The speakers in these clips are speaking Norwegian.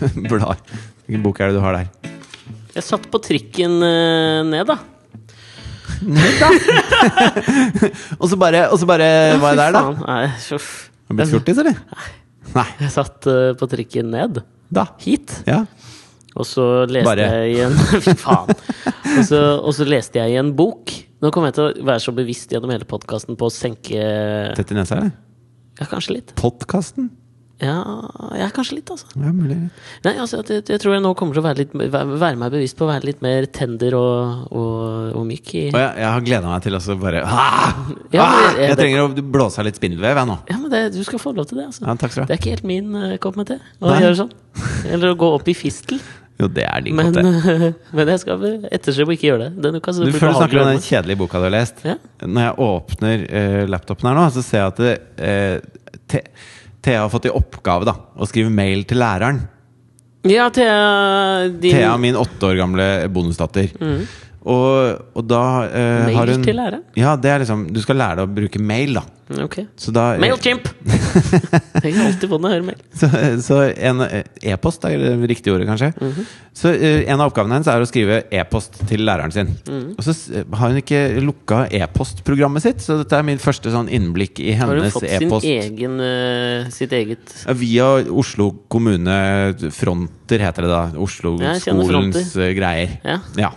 blar? Hvilken bok er det du har der? Jeg satt på trikken eh, ned, da. Og så bare, og så bare ja, var jeg der, da? Faen, Nei, Har du blitt fjortis, eller? Nei. Jeg satt uh, på trikken ned. Da. Hit. Ja. Og så leste Bare. jeg i en Fy faen. Og så, og så leste jeg i en bok. Nå kommer jeg til å være så bevisst gjennom hele podkasten på å senke Tett i nesa, eller? Ja, kanskje litt. Podkasten? Ja, ja kanskje litt, altså. Ja, mulig. Nei, altså, jeg, jeg tror jeg nå kommer til å være, litt, være meg bevisst på å være litt mer tender og, og, og myk i Og jeg, jeg har gleda meg til å bare ah! Ja, ah! jeg- Jeg trenger å blåse av litt spindelvev, jeg nå. Ja, men det, du skal få lov til det, altså. Ja, takk skal du Det er ikke helt min uh, kopp med te å Nei. gjøre sånn. Eller å gå opp i fistel. Jo, det er din Men, kopp, det. men jeg skal etterstrebe å ikke gjøre det. Denne uka så Du Før du snakker om den kjedelige boka du har lest. Ja. Når jeg åpner uh, laptopen her nå, så ser jeg at det, uh, Te- Thea har fått i oppgave da å skrive mail til læreren. Ja, Thea din Thea, min åtte år gamle bonusdatter. Og, og da eh, Mail har hun til lære? Ja, det er liksom Du skal lære deg å bruke mail, da. Okay. Så da Mailchimp! jeg har alltid fått høre mail. Så, så en eh, e-post er det riktige ordet, kanskje. Mhm. Så eh, en av oppgavene hennes er å skrive e-post til læreren sin. Mhm. Og så har hun ikke lukka e-postprogrammet sitt, så dette er min første sånn innblikk i Har hun hennes fått e-post. egen, eh, sitt eget Via Oslo kommune Fronter, heter det da. Oslo-skolens eh, greier. Ja. Ja.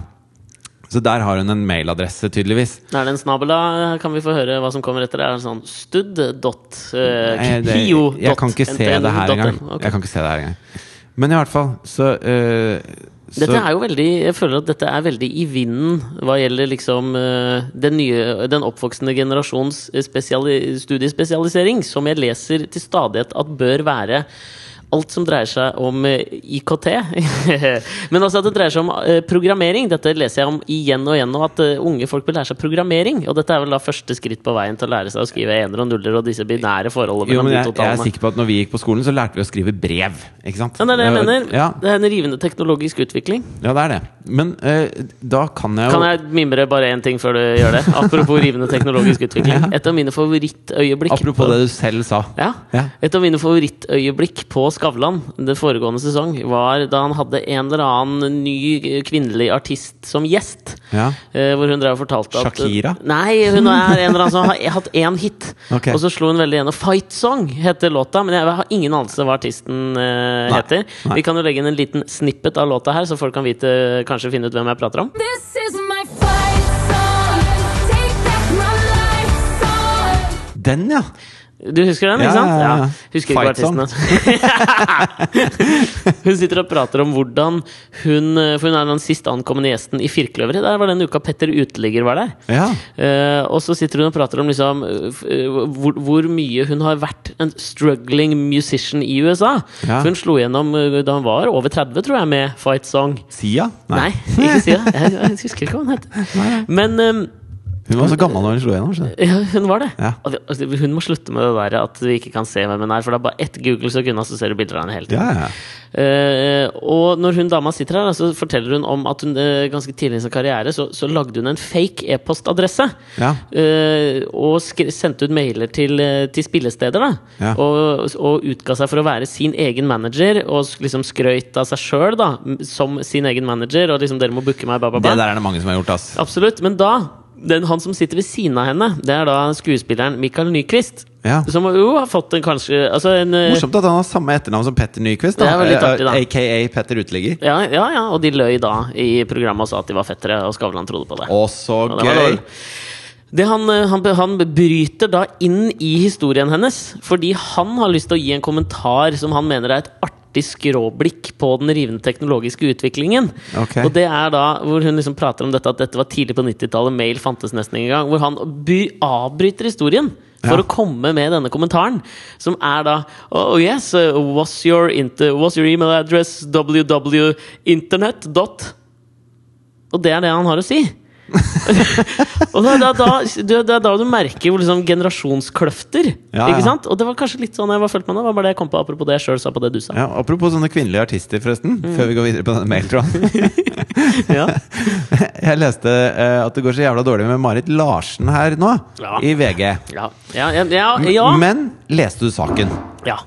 Så der har hun en mailadresse, tydeligvis. Er det en snabel, da? Kan vi få høre hva som kommer etter? Er det sånn stud dot uh, det- jeg kan ikke se det her engang. N. Jeg kan ikke se det her engang. Men i hvert fall, så, uh, Dette er jo veldig Jeg føler at dette er veldig i vinden hva gjelder liksom eh, den nye Den oppvoksende generasjons spesiali studiespesialisering, som jeg leser til stadighet at bør være alt som dreier seg om eh, IKT. Men altså at det dreier seg om eh, programmering. Dette leser jeg om igjen og igjen nå, at eh, unge folk vil lære seg programmering. Og dette er vel da første skritt på veien til å lære seg å skrive ener og nuller og disse binære forholdene mellom de jeg, tallene. jeg er sikker på at når vi gikk på skolen, så lærte vi å skrive brev. Ikke sant? Ja, det er det jeg mener. Ja, Det er en rivende teknologisk utvikling. ja, det er det. Men uh, da kan jeg jo Kan jeg mimre bare én ting før du gjør det? Apropos rivende teknologisk utvikling. Et av mine favorittøyeblikk Apropos det du selv sa. ja. Et av mine favorittøyeblikk på Skavlan den foregående sesong var da han hadde en eller annen ny kvinnelig artist som gjest. Ja. Eh, hvor hun drev og fortalte at Shakira? Nei, hun er en eller annen som har hatt én hit. Ok. Og så slo hun veldig igjennom. Fight Song heter låta, men jeg har ingen anelse hva artisten Nei, heter. nei. Vi kan jo legge inn en liten snippet av låta her, så folk kan vite, kanskje finne ut hvem jeg prater om. This is my fight song. Take back my life song. Den, ja! Du husker den, Ja, ikke sant? ja, ja. Husker ikke artisten. hun sitter og prater om hvordan hun For hun er den sist ankomne gjesten i Firkløveret. Der var den uka Petter Uteligger var der. Ja. Eh, og så sitter hun og prater om liksom, uh, hvor, hvor mye hun har vært en struggling musician i USA. Ja. For hun slo gjennom uh, da hun var over 30, tror jeg, med Fight Song. Sia? Nei, ikke Sia. Jeg, jeg husker ikke hva hun het. Men eh, Hun var så gammel da hun slo skjønner ja, hun var det. Ja. Og altså, Hun må slutte med det der at vi ikke kan se hvem hun er. For det er bare ett Google-søk unna, så ser du bilder av henne hele tiden. Ja, ja. Uh, og når hun dama sitter her, så forteller hun om at hun uh, ganske tidlig i sin karriere så, så lagde hun en fake e-postadresse. Ja. Uh, og sendte ut mailer til, til spillesteder. da og, og utga seg for å være sin egen manager, og liksom skrøyt av seg sjøl som sin egen manager. Og liksom 'dere må booke meg', bla, Det der er det mange som har gjort, ass. Absolutt. Men da den, han som sitter ved siden av henne, det er da skuespilleren Michael Nyquist. Ja. Som jo har fått en kanskje altså en, eh, Morsomt at han har samme etternavn som Petter Nyquist. Da. Eh, AKA Petter Uteligger. Ja, ja, ja, og de løy da i programmet og sa at de var fettere, og Skavlan trodde på det. Å, så Og det gøy! Han, eh, han, han bryter da inn i historien hennes, fordi han har lyst til å gi en kommentar som han mener er et artig skråblikk på den rivende teknologiske utviklingen. Okay. Og det er da hvor hun liksom prater om dette at dette var tidlig på 90-tallet, mail fantes nesten ikke engang. Hvor han by avbryter historien for Ja. å komme med denne kommentaren, som er da Oh yes, what's was, your was your email address www.internet. Og det er det han har å si. og det er da, da, er da du merker liksom generasjonskløfter. Ja, Ikke sant? Og det var kanskje litt sånn jeg var følt med det. var bare det jeg kom på Apropos det jeg sjøl sa på det du sa. Ja, apropos sånne kvinnelige artister, forresten. Mm. Før vi går videre på denne mailtråden. Ja. Jeg leste uh, at det går så jævla dårlig med Marit Larsen her nå, Ja. i VG. Ja. Ja, ja, ja, ja. Men leste du saken? ja.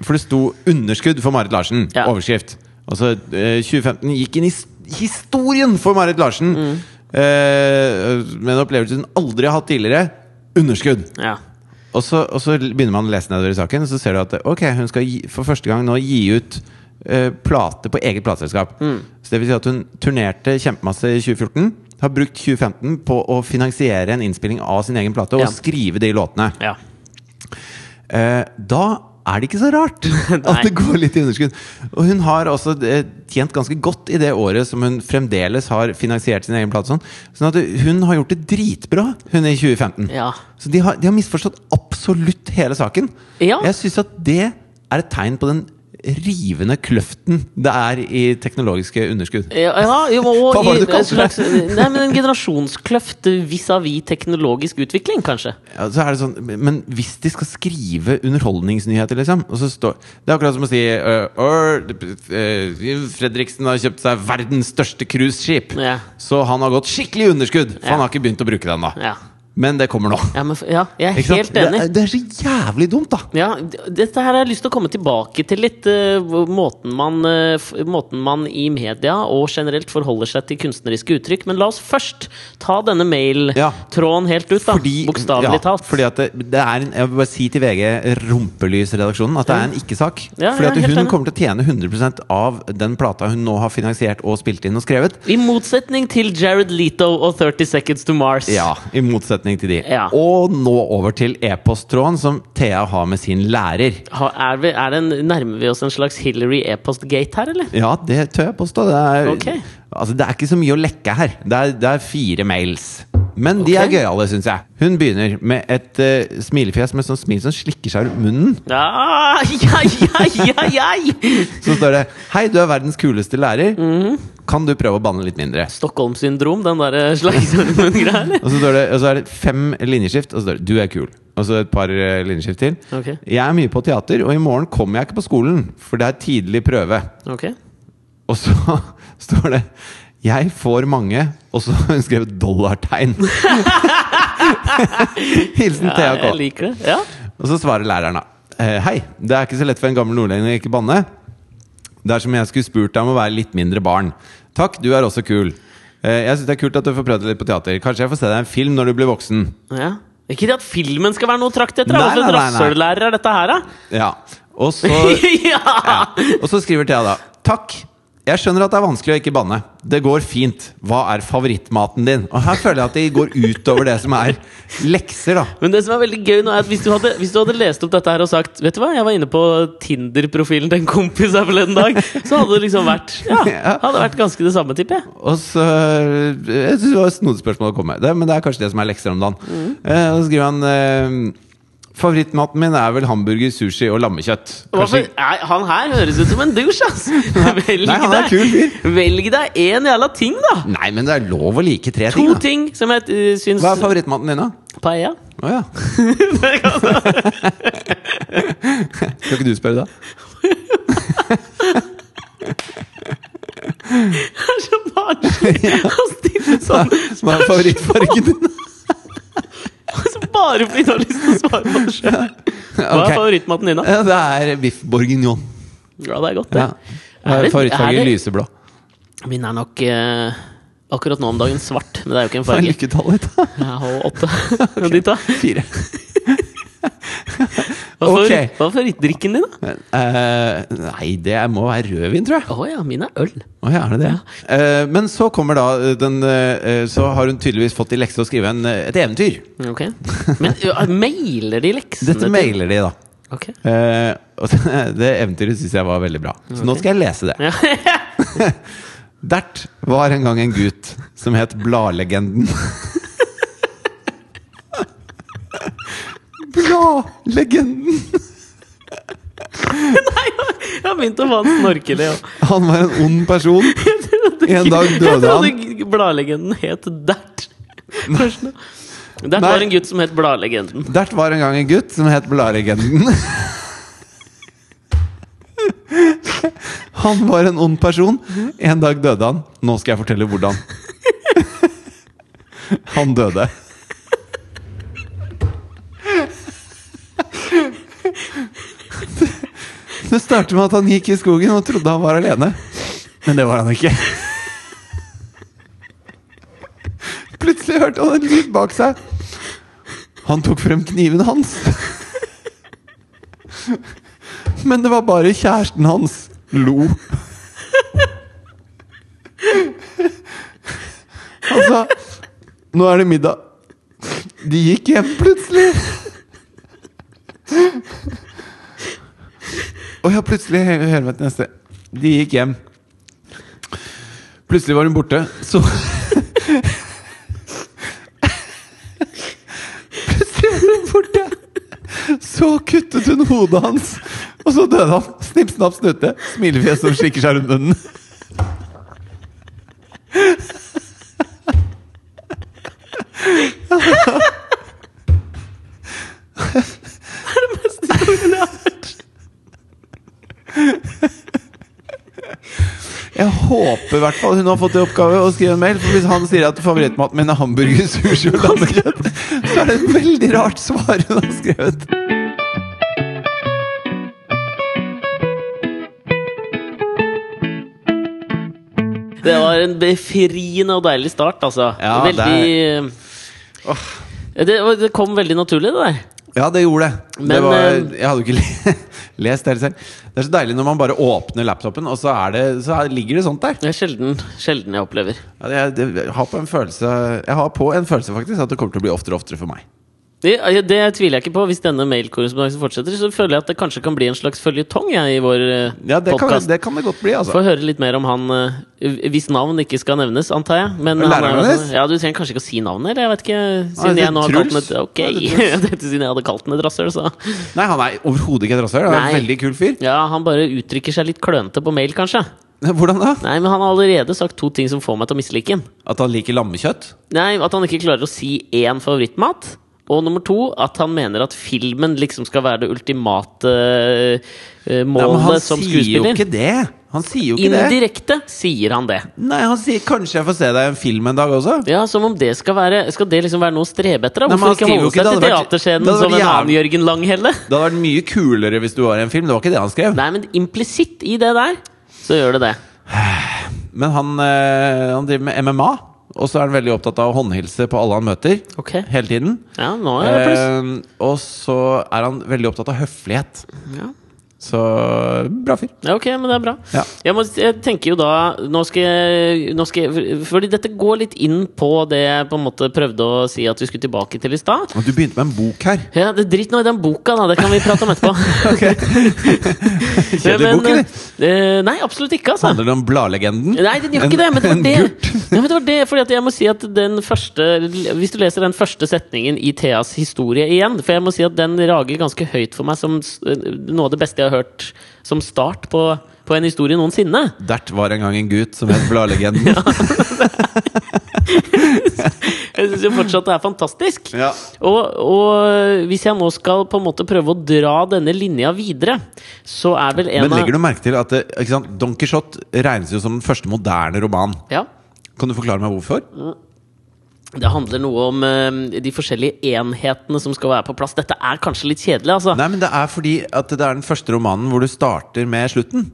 For det sto 'underskudd for Marit Larsen'. Ja. Overskrift. Altså uh, 2015 gikk inn i historien for Marit Larsen Mm. Eh, med en opplevelse hun aldri har hatt tidligere. Underskudd. Ja. Og så, og så begynner man å lese nedover i saken, og så ser du at ok, hun skal gi, for første gang nå gi ut eh, plate på eget plateselskap. Så det vil si at hun turnerte kjempemasse i 2014. Har brukt 2015 på å finansiere en innspilling av sin egen plate og Ja. skrive de låtene. ja. Eh, da er det ikke så rart at det går litt i underskudd. Og hun har også eh, tjent ganske godt i det året som hun fremdeles har finansiert sin egen plate. Sånn, sånn at hun har gjort det dritbra, hun i 2015. Ja. Så de har, de har misforstått absolutt hele saken. Ja. Jeg syns at det er et tegn på den rivende kløften det er i teknologiske underskudd. Ja, ja jo, og Hva var det du en slags, det? Nei, men En generasjonskløft vis-à-vis teknologisk utvikling, kanskje. Ja, så er det sånn, men hvis de skal skrive underholdningsnyheter, liksom og så står, Det er akkurat som å si uh, or, uh, Fredriksen har kjøpt seg verdens største cruiseskip. Ja. Så han har gått skikkelig underskudd, for han har ikke begynt å bruke det ennå. Ja, Men det kommer nå. ja, men, ja jeg er helt enig. Det, det er så jævlig dumt, da! Ja, dette her har jeg lyst til å komme tilbake til litt Uh, måten, man, uh, måten man i media og generelt forholder seg til kunstneriske uttrykk. Men la oss først ta denne Ja. mail-tråden helt ut, da. Bokstavelig ja, talt. Fordi at det, det er en, Jeg vil bare si til VG, Rumpelysredaksjonen, at det er en ikke-sak. Ja, fordi at hun enig. kommer til å tjene 100% av den plata hun nå har finansiert og spilt inn og skrevet. I motsetning til Jared Leto og 30 Seconds to Mars. Ja, I motsetning til de. Ja. Og nå over til e-posttråden som Thea har med sin lærer. Ha- Er vi, er det en, nærmer vi oss en slags Hillary e-post-gate her, eller? Ja, det tør jeg påstå. Det er, okay. altså, det er ikke så mye å lekke her. Det er, det er fire mails. Men de er gøyale, syns jeg. Hun begynner med et eh, smilefjes med sånn smil som slikker seg rundt munnen. Ja, ja, ja, ja, ja. Så står det 'Hei, du er verdens kuleste lærer. Mhm. Kan du prøve å banne litt mindre?' Stockholm-syndrom, den der slags greia, eller? Og så, står det, og så er det fem linjeskift, og så står det 'Du er kul'. Og så et par eh, linjeskift til. Ok. Jeg er mye på teater, og i morgen kommer jeg ikke på skolen, for det er tidlig prøve. Ok. Og så står det 'Jeg får mange', og så har hun skrevet dollartegn. Hilsen Ja, Thea jeg liker det. Ja. Og så svarer læreren da «Eh, Hei, det er ikke så lett for en gammel nordlending å ikke banne. Det er som jeg skulle spurt deg om å være litt mindre barn. Takk, du er også kul. Eh, Jeg synes det er kult at du får prøvd deg litt på teater. Kanskje jeg får se deg i en film når du blir voksen. ja. Ikke det at filmen skal være noe å trakte etter? Hva slags rasshøllærer er dette her, da? Ja. Og så, ja! ja. Og så skriver Thea da Takk. Jeg skjønner at det er vanskelig å ikke banne. Det går fint. Hva er favorittmaten din? Og her føler jeg at de går utover det som er lekser, da. Men det som er veldig gøy nå er at hvis du, hadde, hvis du hadde lest opp dette her og sagt Vet du hva, jeg var inne på Tinder-profilen til en kompis her forleden dag, så hadde det liksom vært Ja, hadde vært ganske det samme, tipper jeg. Og så Jeg synes det var et snodig spørsmål å komme med, men det er kanskje det som er lekser om dagen. Eh, og så skriver han eh, Favorittmaten min er vel hamburger, sushi og lammekjøtt. Kanskje, han her høres ut som en douche, ass! Velg Nei, han er deg- kul fyr. Velg deg én jævla ting, da! nei, men det er lov å like tre To ting, To ting som jeg uh, syns Hva er favorittmaten din, da? Paella. Å ja. Skal ikke du spørre, da? Det er så barnslig å stille sånn Hva er favorittfargen din? bare fordi du har lyst til å svare på det sjøl. Hva er favorittmaten din, da? Ja, det er biff bourguignon. Ja, det er godt, det. Ja. Favorittfarge lyseblå. Min er nok eh, akkurat nå om dagen svart, men det er jo ikke en farge. lykketallet ditt, da? Jeg har åtte. Og ditt, da? Fire. Hva er okay. hva din, da? Uh, nei, det må være rødvin, tror jeg. Å ja, min er øl. Oh, ja, er det det? Eh, men så kommer da eh, den uh, Så har hun tydeligvis fått i lekse å skrive en, et eventyr. Ok. Men mailer de leksene Dette mailer de, da. Okay. Og det, eventyret syns jeg var veldig bra. Så nå skal jeg lese det. Ja. Dert var en gang en gutt som het Bladlegenden. Bladlegenden! Jeg har begynt å få han snorkelig òg. Han var en ond person. En dag døde han. trodde bladlegenden het Dert. Dert var en gutt som het Bladlegenden. Dert var en gang en gutt som het Bladlegenden. Han var en ond person. En dag døde han. Nå skal jeg fortelle hvordan. Han døde. Det startet med at han gikk i skogen og trodde han var alene. Men det var han ikke. Plutselig hørte han en lyd bak seg. Han tok frem kniven hans. Men det var bare kjæresten hans. Lo. Han sa 'Nå er det middag'. De gikk hjem plutselig. Og ja, plutselig hø- Hør meg til neste. De gikk hjem. Plutselig var hun borte. Så Plutselig var hun borte. Så kuttet hun hodet hans, og så døde han. Snipp, snapp, snute. Smilefjes som slikker seg rundt munnen. Jeg håper i hvert fall hun har fått i oppgave å skrive en mail. For hvis han sier at favorittmaten min er hamburger, sushi og lammekjøtt, så er det et veldig rart svar hun har skrevet. Det var en befriende og deilig start, altså. Ja, veldig det, det kom veldig naturlig, det der. Ja, det gjorde det. det var, eh, jeg hadde jo ikke le dere selv. Det er så deilig når man bare åpner laptopen, og så, er det, så er, ligger det sånt der. Det er sjelden, sjelden jeg opplever. Ja, det, jeg, har på en følelse, jeg har på en følelse faktisk at det kommer til å bli oftere og oftere for meg. Det, det tviler jeg ikke på. Hvis denne mailkorrespondansen fortsetter, så føler jeg at det kanskje kan bli en slags føljetong i vår uh, Ja, det kan, podkast. det kan det godt bli, altså. Få høre litt mer om han uh, hvis navn ikke skal nevnes, antar jeg. Men er læreren hennes? sånn- Ja, Du trenger kanskje ikke å si navnet, eller? Jeg vet ikke. Siden er jeg nå har Truls? kalt den Ok, det dette siden jeg hadde kalt den et rasshøl, så Nei, han er overhodet ikke et rasshøl. Han er Nei. en veldig kul fyr. Ja, han bare uttrykker seg litt klønete på mail, kanskje. Hvordan da? Nei, men han har allerede sagt to ting som får meg til å mislike ham. At han liker lammekjøtt? Nei, At han ikke klarer å si én favorittmat. Og nummer to, at han mener at filmen liksom skal være det ultimate eh, Nei, men målet han som sier jo skuespiller. ikke det! Han sier jo ikke det. Indirekte sier han det. Nei, han sier 'kanskje jeg får se deg i en film en dag også'. Ja, Som om det skal være Skal det liksom være noe å strebe etter? Hvorfor Nei, ikke holde seg til teaterscenen som en annen Jørgen Langhelle? Det hadde vært mye kulere hvis du var i en film. Det var ikke det han skrev. Nei, men implisitt i det der, så gjør det det. Men han, eh, han driver med MMA, og så er han veldig opptatt av å håndhilse på alle han møter. Ok. Hele tiden. Ja, nå er det pluss. Eh, og så er han veldig opptatt av høflighet. Ja. Så bra fyr. Ja, ok, men det er bra. Ja. Jeg, må, jeg tenker jo da Nå skal jeg, nå skal jeg Fordi dette går litt inn på det jeg på en måte prøvde å si at vi skulle tilbake til i stad. Du begynte med en bok her. Ja, det Drit nå i den boka, da. Det kan vi prate om etterpå. Kjedelig bok, eller? eh, nei, absolutt ikke, altså. Handler det om bladlegenden? Nei, den gjør ikke det, men det var det. Ja, men det var det, fordi jeg må si at den første Hvis du leser den første setningen i Theas historie igjen For jeg må si at den rager ganske høyt for meg som noe av det beste jeg har hørt som start på, på en historie noensinne. Dert var en gang en gutt som het Bladlegenden. Jeg syns jo fortsatt det er fantastisk. Ja. Og, og hvis jeg nå skal på en måte prøve å dra denne linja videre, så er vel en av Men legger du merke til at det? Don Quijote regnes jo som den første moderne roman. Ja. Kan du forklare meg hvorfor? Det handler noe om uh, de forskjellige enhetene som skal være på plass. Dette er kanskje litt kjedelig, altså. Nei, men Det er fordi at det er den første romanen hvor du starter med slutten.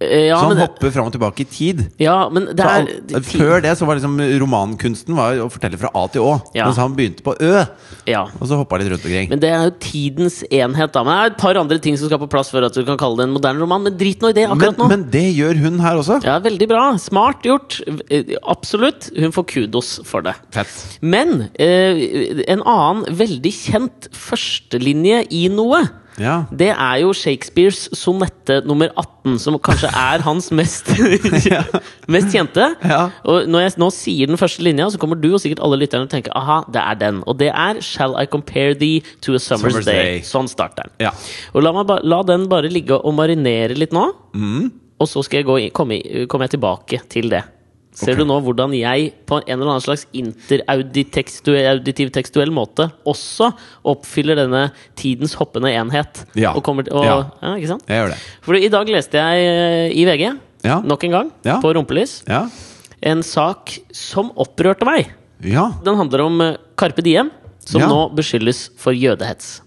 Eh, ja, men, hopper fram og tilbake i tid. ja, men det er han, før det så var liksom romankunsten var å fortelle fra A til Å. Ja. Mens han begynte på Ø, Ja. og så hoppa litt rundt omkring. Men det er jo tidens enhet, da. Men det er et par andre ting som skal på plass for at du kan kalle det en moderne roman. Men drit nå i det Men, akkurat nå. men det gjør hun her også. Ja, veldig bra. Smart gjort. Eh, Absolutt. Hun får kudos for det. Fett. Men eh, en annen veldig kjent førstelinje i noe Ja. Det er jo Shakespeares sonette nummer 18, som kanskje er hans mest, mest kjente. Ja. Og når jeg nå sier den første linja, så kommer du og sikkert alle lytterne til å tenke aha, det er den. Og det er Shall I compare thee to a summer's, Summer's day. day. Sånn starter den. Ja. Og la, ba, la den bare ligge og marinere litt nå. Mm. Og så skal jeg gå i, komme, kommer jeg tilbake til det. Ser okay. du nå hvordan jeg på en eller annen slags interauditiv tekstuell måte også oppfyller denne tidens hoppende enhet? Ja. Og kommer til, og, Ja. ja. ikke sant? Jeg gjør det. For i dag leste jeg eh, i VG, Ja. nok en gang, på Rumpelys, en sak som opprørte meg. ja. Den handler om eh, Carpe Diem, som nå beskyldes for jødehets.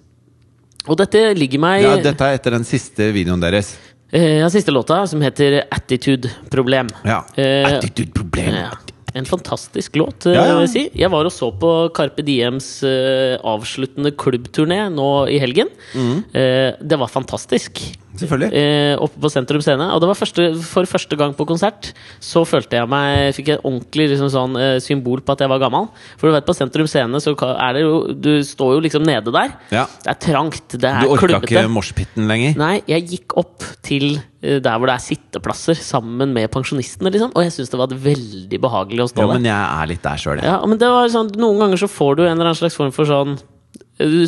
Og dette ligger meg Ja, dette er etter den siste videoen deres. Eh, ja, Siste låta, som heter 'Attitude Problem'. Ja. Eh, Attitude-problem. Ja. En fantastisk låt, eh, Ja, ja. vil jeg si. Jeg var og så på Carpe Diems eh, avsluttende klubbturné nå i helgen. Mm. Eh, det var fantastisk. Selvfølgelig. Eh, oppe på Sentrum Scene. Og det var første, for første gang på konsert så følte jeg meg Fikk jeg ordentlig liksom sånn, eh, symbol på at jeg var gammel. For du vet, på Sentrum Scene så er det jo Du står jo liksom nede der. Ja. Det er trangt, det er klubbete. Du orka ikke moshpiten lenger? Nei, jeg gikk opp til eh, der hvor det er sitteplasser sammen med pensjonistene, liksom. Og jeg syns det var veldig behagelig å stå Ja, der. men jeg er litt der sjøl, jeg. Ja, men det var sånn, Noen ganger så får du en eller annen slags form for sånn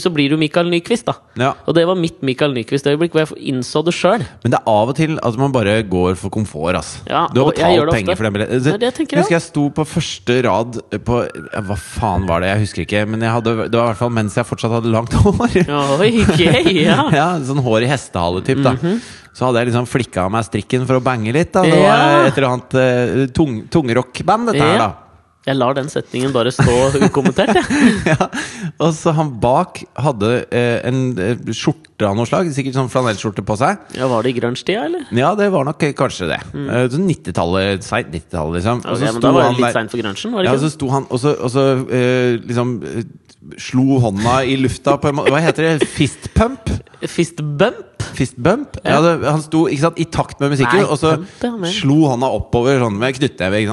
Så blir du Michael Nyquist, da. Ja. Og det var mitt Michael Nyquist-øyeblikk, hvor jeg innså det sjøl. Men det er av og til at man bare går for komfort. ass. Ja, du har jeg betalt det penger for den billetten. Jeg ja. husker jeg sto på første rad på Hva faen var det? Jeg husker ikke. Men jeg hadde, det var i hvert fall mens jeg fortsatt hadde langt hår. Oi, okay, ja. Ja, Sånn hår i hestehale-typ. da Så hadde jeg liksom flikka av meg strikken for å bange litt. da Det. Ja. var et eller annet uh, tung, tungrockband, dette her, da. Jeg lar den setningen bare stå ukommentert, jeg. ja. Og så han bak hadde eh, en eh, skjorte av noe slag, sikkert sånn flanellskjorte på seg. Ja, Var det i grunge-tida, eller? Ja, det var nok eh, kanskje det. Eh, sånn 90-tallet, seint 90-tallet, liksom. Og Ok, så men da var det litt seint for grunchen, var det Ja, ikke? så sto han Og så, og så eh, liksom slo hånda i lufta på en måte Hva heter det? Fistpump? pump? Fist bump? Fistbump? Ja, det, han sto ikke sant, i takt med musikken, Nei, og så pump, ja, slo hånda oppover sånn med knyttneve.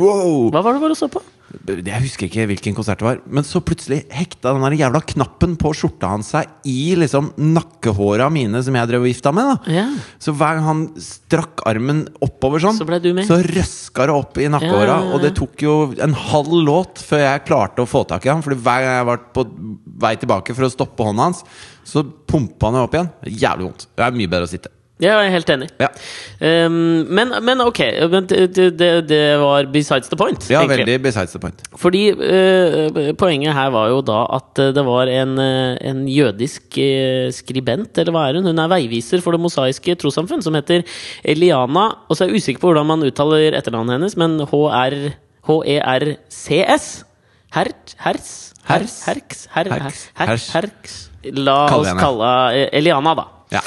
Wow. Hva var det du å så på? Jeg husker ikke hvilken konsert det var, men så plutselig hekta den der jævla knappen på skjorta hans seg i liksom nakkehåra mine som jeg drev og gifta med. da Ja. Så hver gang han strakk armen oppover sånn, Så ble du med. så røska det opp i nakkehåra. Ja, ja. Og det tok jo en halv låt før jeg klarte å få tak i han. Fordi hver gang jeg var på vei tilbake for å stoppe hånda hans, så pumpa han det opp igjen. Jævlig vondt. Det er mye bedre å sitte. Jeg er helt enig. Ja, Um, men, men ok, men det, det, det var besides the point. ja egentlig. veldig besides the point. Fordi uh, poenget her var jo da at eh, det var en, eh, en jødisk skribent, eller hva er hun? Hun er veiviser for Det mosaiske trossamfunn, som heter Eliana. Og så er jeg usikker på hvordan man uttaler etternavnet hennes, men H-E-R-C-S? Hert? Hers? Hers. Herks? Her, Herks. her, herks. La oss kalle Eliana, da. Ja.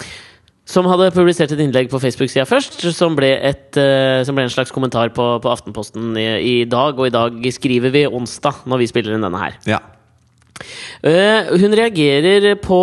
Som hadde publisert et innlegg på Facebook-sida først, som ble, et, eh, som ble en slags kommentar på, på Aftenposten i, i dag. Og i dag skriver vi onsdag, når vi spiller inn denne her. ja. Uh, hun reagerer på,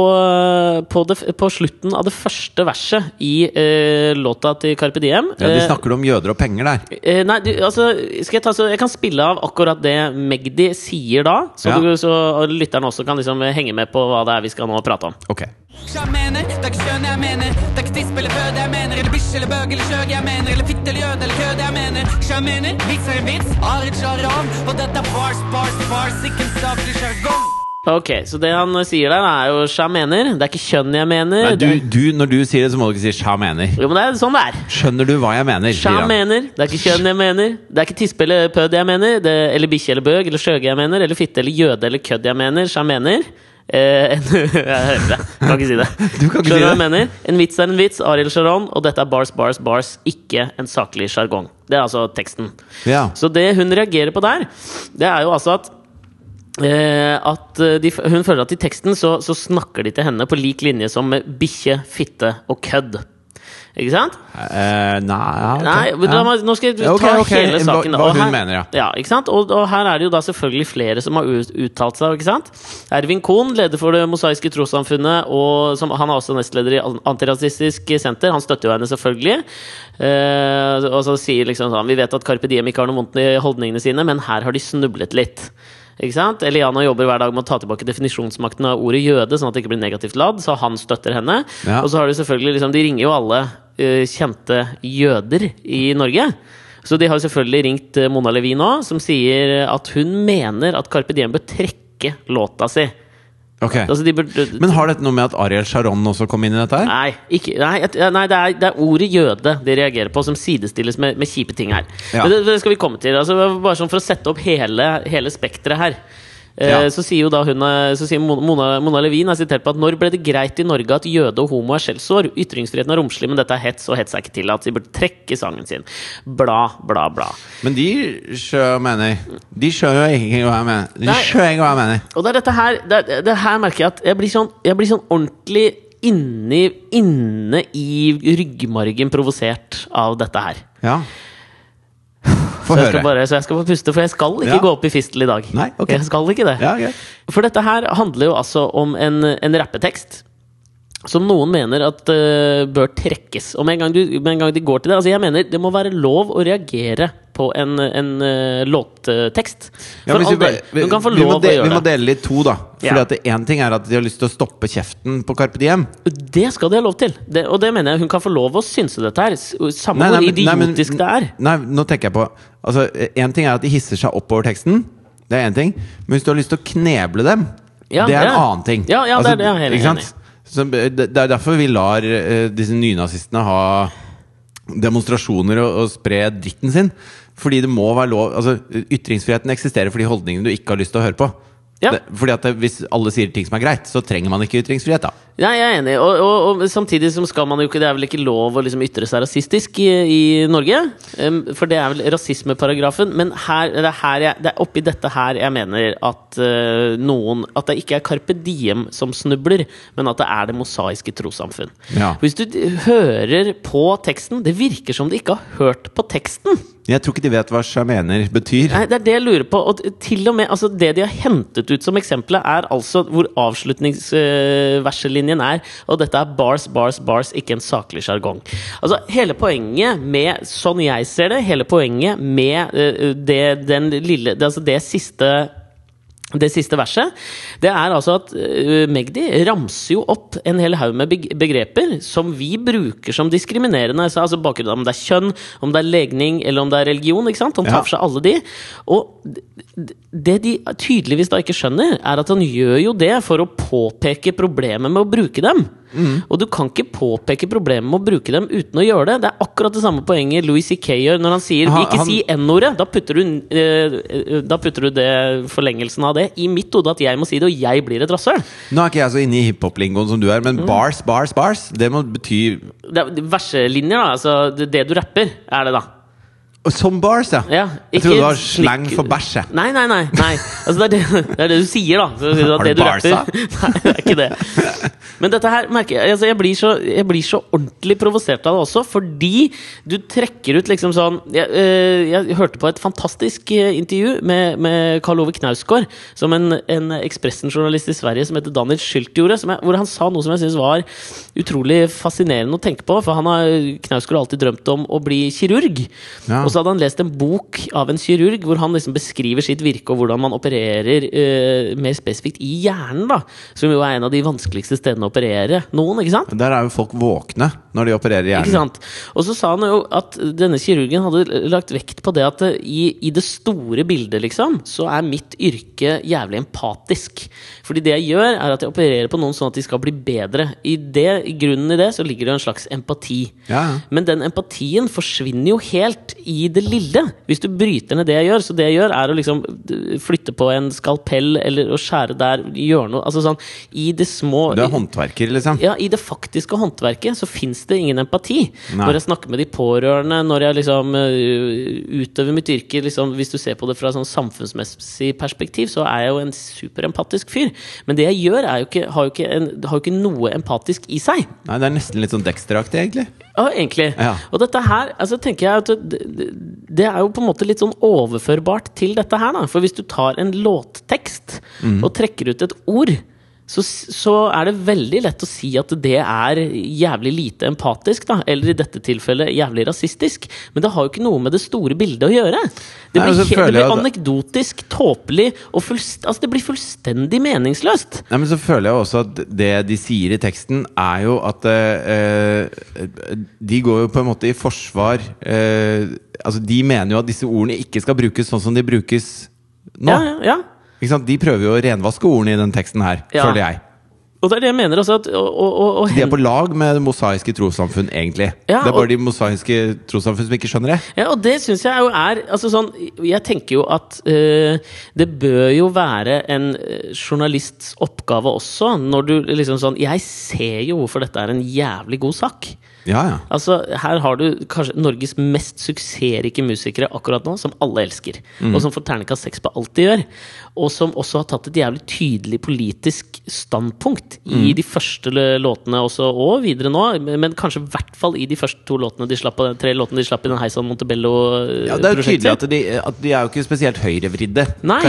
på, det, på slutten av det første verset i uh, låta til Carpe Diem. ja De snakker om jøder og penger der. Uh, nei, du, altså, jeg, ta, så, jeg kan spille av akkurat det Magdi sier da, så, Ja. du, så lytterne også kan liksom henge med på hva det er vi skal nå prate om. Ok. Jeg mener, det er ikke kjønn jeg mener Det er ikke tisp eller føde jeg mener Eller bish eller bøg eller kjøg jeg mener Eller fitte eller jød eller kød jeg mener Jeg mener, vits er en vits, aldri sjaran Og dette er bars, bars, bars Ikke en saklig sjargong Ok, Så det han sier der, er jo sja mener. Det er ikke kjønn jeg mener. Nei, du, du, når du sier det, så må du ikke si 'sja mener'. jo, men det er sånn det er. Skjønner du hva jeg mener? Sja mener. Det er ikke kjønn jeg mener. Det er ikke tispe eller pød jeg mener. Det, eller bikkje eller bøg eller skjøge jeg mener. Eller fitte eller jøde eller kødd jeg mener. Sja mener. Eh, en, jeg hører det. Kan ikke si det. Du kan ikke si Skjønner det. mener? En vits er en vits. Arild Sharon. Og dette er bars, bars, bars. Ikke en saklig sjargong. Det er altså teksten. Ja. Så det hun reagerer på der, det er jo altså at eh, at eh, de, hun føler at i teksten så, så snakker de til henne på lik linje som bikkje, fitte og kødd. Ikke sant? Uh, nei, ja, okay. Nei, men da, Ja. nå skal jeg ta okay, ta hele saken. Hva, hva hun her, mener, ja. ikke sant? Og, og her er det jo da selvfølgelig flere som har uttalt seg. ikke sant? Ervin Kohn, leder for Det mosaiske trossamfunnet, og som, han er også nestleder i Antirasistisk Senter. Han støtter jo henne selvfølgelig. Eh, og så sier liksom sånn Vi vet at Carpe Diem ikke har noe vondt i holdningene sine, men her har de snublet litt. Ikke sant? Eliana jobber hver dag med å ta tilbake definisjonsmakten av ordet jøde, sånn at det ikke blir negativt ladd, så han støtter henne. Ja. Og så har de selvfølgelig liksom, De ringer jo alle kjente jøder i Norge. Så de har selvfølgelig ringt eh, Mona Levin nå, som sier at hun mener at Carpe Diem bør trekke låta si. Ok. Altså burde Men har dette noe med at Ariel Sharon også kom inn i dette her? Nei, ikke, nei, nei det, er, det er ordet jøde de reagerer på, som sidestilles med, med kjipe ting her. Ja. Men det, det skal vi komme til. Altså, bare sånn For å sette opp hele, hele spekteret her. Eh, Ja. Så sier jo da hun eh, Så sier Mona, Mona- Levin er sitert på at når ble det greit i Norge at jøde og homo er skjellsår? Ytringsfriheten er romslig, men dette er hets, og hets er ikke tillatt. De burde trekke sangen sin. Bla, bla, bla. Men de skjønner mener De skjønner jo ikke hva jeg mener. De skjønner hva jeg mener. Og det er dette her det, er- det her merker jeg at jeg blir sånn, jeg blir sånn ordentlig inni, inne i ryggmargen provosert av dette her. Ja. Få jeg, høre. bare, så jeg skal bare puste, for jeg skal ikke Ja. gå opp i fistel i dag. Nei, ok. Jeg skal ikke det. Ja, okay. For dette her handler jo altså om en, en rappetekst. Som noen mener at uh, bør trekkes. Og med en, gang du, med en gang de går til det Altså jeg mener det må være lov å reagere på en, en eh, låttekst. Ja, vi, del. vi, kan få vi, må lov de, å gjøre vi må det. dele litt to, da. Fordi Ja. at Én ting er at de har lyst til å stoppe kjeften på Carpe Diem. Det skal de ha lov til. Det, og det mener jeg hun kan få lov å synse dette her. Samme Nei, hvor idiotisk nei, men- det er. Nei, nå tenker jeg på Altså, Én ting er at de hisser seg opp over teksten. Det er én ting. Men hvis du har lyst til å kneble dem, Ja, det er en annen ting. Ja, ja, det er det jeg er helt enig Så det det er derfor vi lar uh, disse nynazistene ha demonstrasjoner og, og spre dritten sin. Fordi det må være lov Altså, Ytringsfriheten eksisterer for de holdningene du ikke har lyst til å høre på. Ja. Det, fordi at det, Hvis alle sier ting som er greit, så trenger man ikke ytringsfrihet. da Nei, jeg er enig. Og, og, og samtidig som skal man jo ikke Det er vel ikke lov å liksom ytre seg rasistisk i, i Norge? Um, for det er vel rasismeparagrafen. Men her, det, er her jeg, det er oppi dette her jeg mener at uh, noen At det ikke er Carpe Diem som snubler, men at det er Det mosaiske trossamfunn. Ja. Hvis du hører på teksten Det virker som de ikke har hørt på teksten. Jeg tror ikke de vet hva sjamener betyr. Nei, Det er det jeg lurer på. Og til og med, altså Det de har hentet ut som eksempelet, er altså hvor avslutningsverselinjen er. Og dette er bars, bars, bars, ikke en saklig sjargong. Altså, hele poenget med, sånn jeg ser det, hele poenget med eh, det, den lille, det, altså det siste det siste verset, det er altså at uh, Magdi ramser jo opp en hel haug med begreper som vi bruker som diskriminerende. Altså bakgrunn, Om det er kjønn, om det er legning eller om det er religion. ikke sant? Han tar for seg alle de. Og det de tydeligvis da ikke skjønner, er at han gjør jo det for å påpeke problemet med å bruke dem. Og du kan ikke påpeke problemet med å bruke dem uten å gjøre det. Det er akkurat det samme poenget Louis C.K. gjør når han sier Han- ikke han- si N-ordet. Da, putter du, eh, da putter du det forlengelsen av det i mitt hode at jeg må si det, og jeg blir et rasshøl. Nå er ikke jeg så inne i hiphop-lingoen som du er, Mm. men bars, bars, bars, det må bety er verselinjer, da. Altså det du rapper, er det, da. Som bars, ja! Ja, jeg trodde det var slang for bæsj. Nei, nei, nei. nei. Altså, det, er det, det er det du sier, da. Så, Har du du barsa? rapper Nei, det er ikke det. Men dette her merker jeg altså, jeg, blir så, jeg blir så ordentlig provosert av det også, fordi du trekker ut liksom sånn Jeg, eh, jeg hørte på et fantastisk eh, intervju med, med Karl Ove Knausgård, som en, en Expressen-journalist i Sverige som heter Daniel Schyldt gjorde, hvor han sa noe som jeg syns var utrolig fascinerende å tenke på. For han har Knausgård alltid drømt om å bli kirurg. Ja. Og så hadde han lest en bok av en kirurg hvor han liksom beskriver sitt virke og hvordan man opererer eh, mer spesifikt i hjernen, da. Som jo er en av de vanskeligste stedene å operere noen, ikke sant? Der er jo folk våkne når de opererer Ikke hjernen. sant? Og så sa han jo at denne kirurgen hadde lagt vekt på det at i, i det store bildet, liksom, så er mitt yrke jævlig empatisk. Fordi det jeg gjør, er at jeg opererer på noen sånn at de skal bli bedre. I, det, i grunnen i det så ligger det en slags empati. Ja, ja. Men den empatien forsvinner jo helt i det lille, hvis du bryter ned det jeg gjør. Så det jeg gjør, er å liksom flytte på en skalpell eller å skjære der, gjøre noe Altså sånn i det små Du er håndverker, liksom. ja, I det faktiske håndverket så fins det ingen empati. Nei. Når jeg snakker med de pårørende, når jeg liksom utøver mitt yrke liksom, Hvis du ser på det fra sånn samfunnsmessig perspektiv, så er jeg jo en superempatisk fyr. Men det jeg gjør, jo ikke, har, jo en, har jo ikke noe empatisk i seg. Nei, Det er nesten litt sånn Dexter-aktig, egentlig. Ja, egentlig. Ja. Og dette her, altså tenker jeg at det, det, er jo på en måte litt sånn overførbart til dette her, da. For hvis du tar en låttekst mm. og trekker ut et ord, så, så er det veldig lett å si at det er jævlig lite empatisk, da. Eller i dette tilfellet jævlig rasistisk. Men det har jo ikke noe med det store bildet å gjøre. Det blir, og så he- føler det blir anekdotisk, tåpelig og fullst, altså det blir fullstendig meningsløst. Nei, men så føler jeg også at det de sier i teksten, er jo at eh, De går jo på en måte i forsvar eh, Altså, de mener jo at disse ordene ikke skal brukes sånn som de brukes nå. Ja, ja, ja. De prøver jo å renvaske ordene i den teksten her, Ja. føler jeg. Og det er det jeg mener også at og, og, og, De er på lag med det mosaiske trossamfunn, egentlig. Ja, det er bare de mosaiske trossamfunn som ikke skjønner det. Ja, og det syns jeg jo er altså sånn, Jeg tenker jo at øh, det bør jo være en eh, journalists oppgave også, når du liksom sånn Jeg ser jo hvorfor dette er en jævlig god sak. Ja, ja. Altså, Her har du kanskje Norges mest suksessrike musikere akkurat nå, som alle elsker. Og som får terningkast seks på alt de gjør. Og som også har tatt et jævlig tydelig politisk standpunkt i de første låtene også, og videre nå. Men kanskje i hvert fall i de første to låtene de slapp, tre låtene de slapp i den Heisan Montebello-prosjektet. Ja, det er jo tydelig at de, at de er jo ikke spesielt høyrevridde. Nei.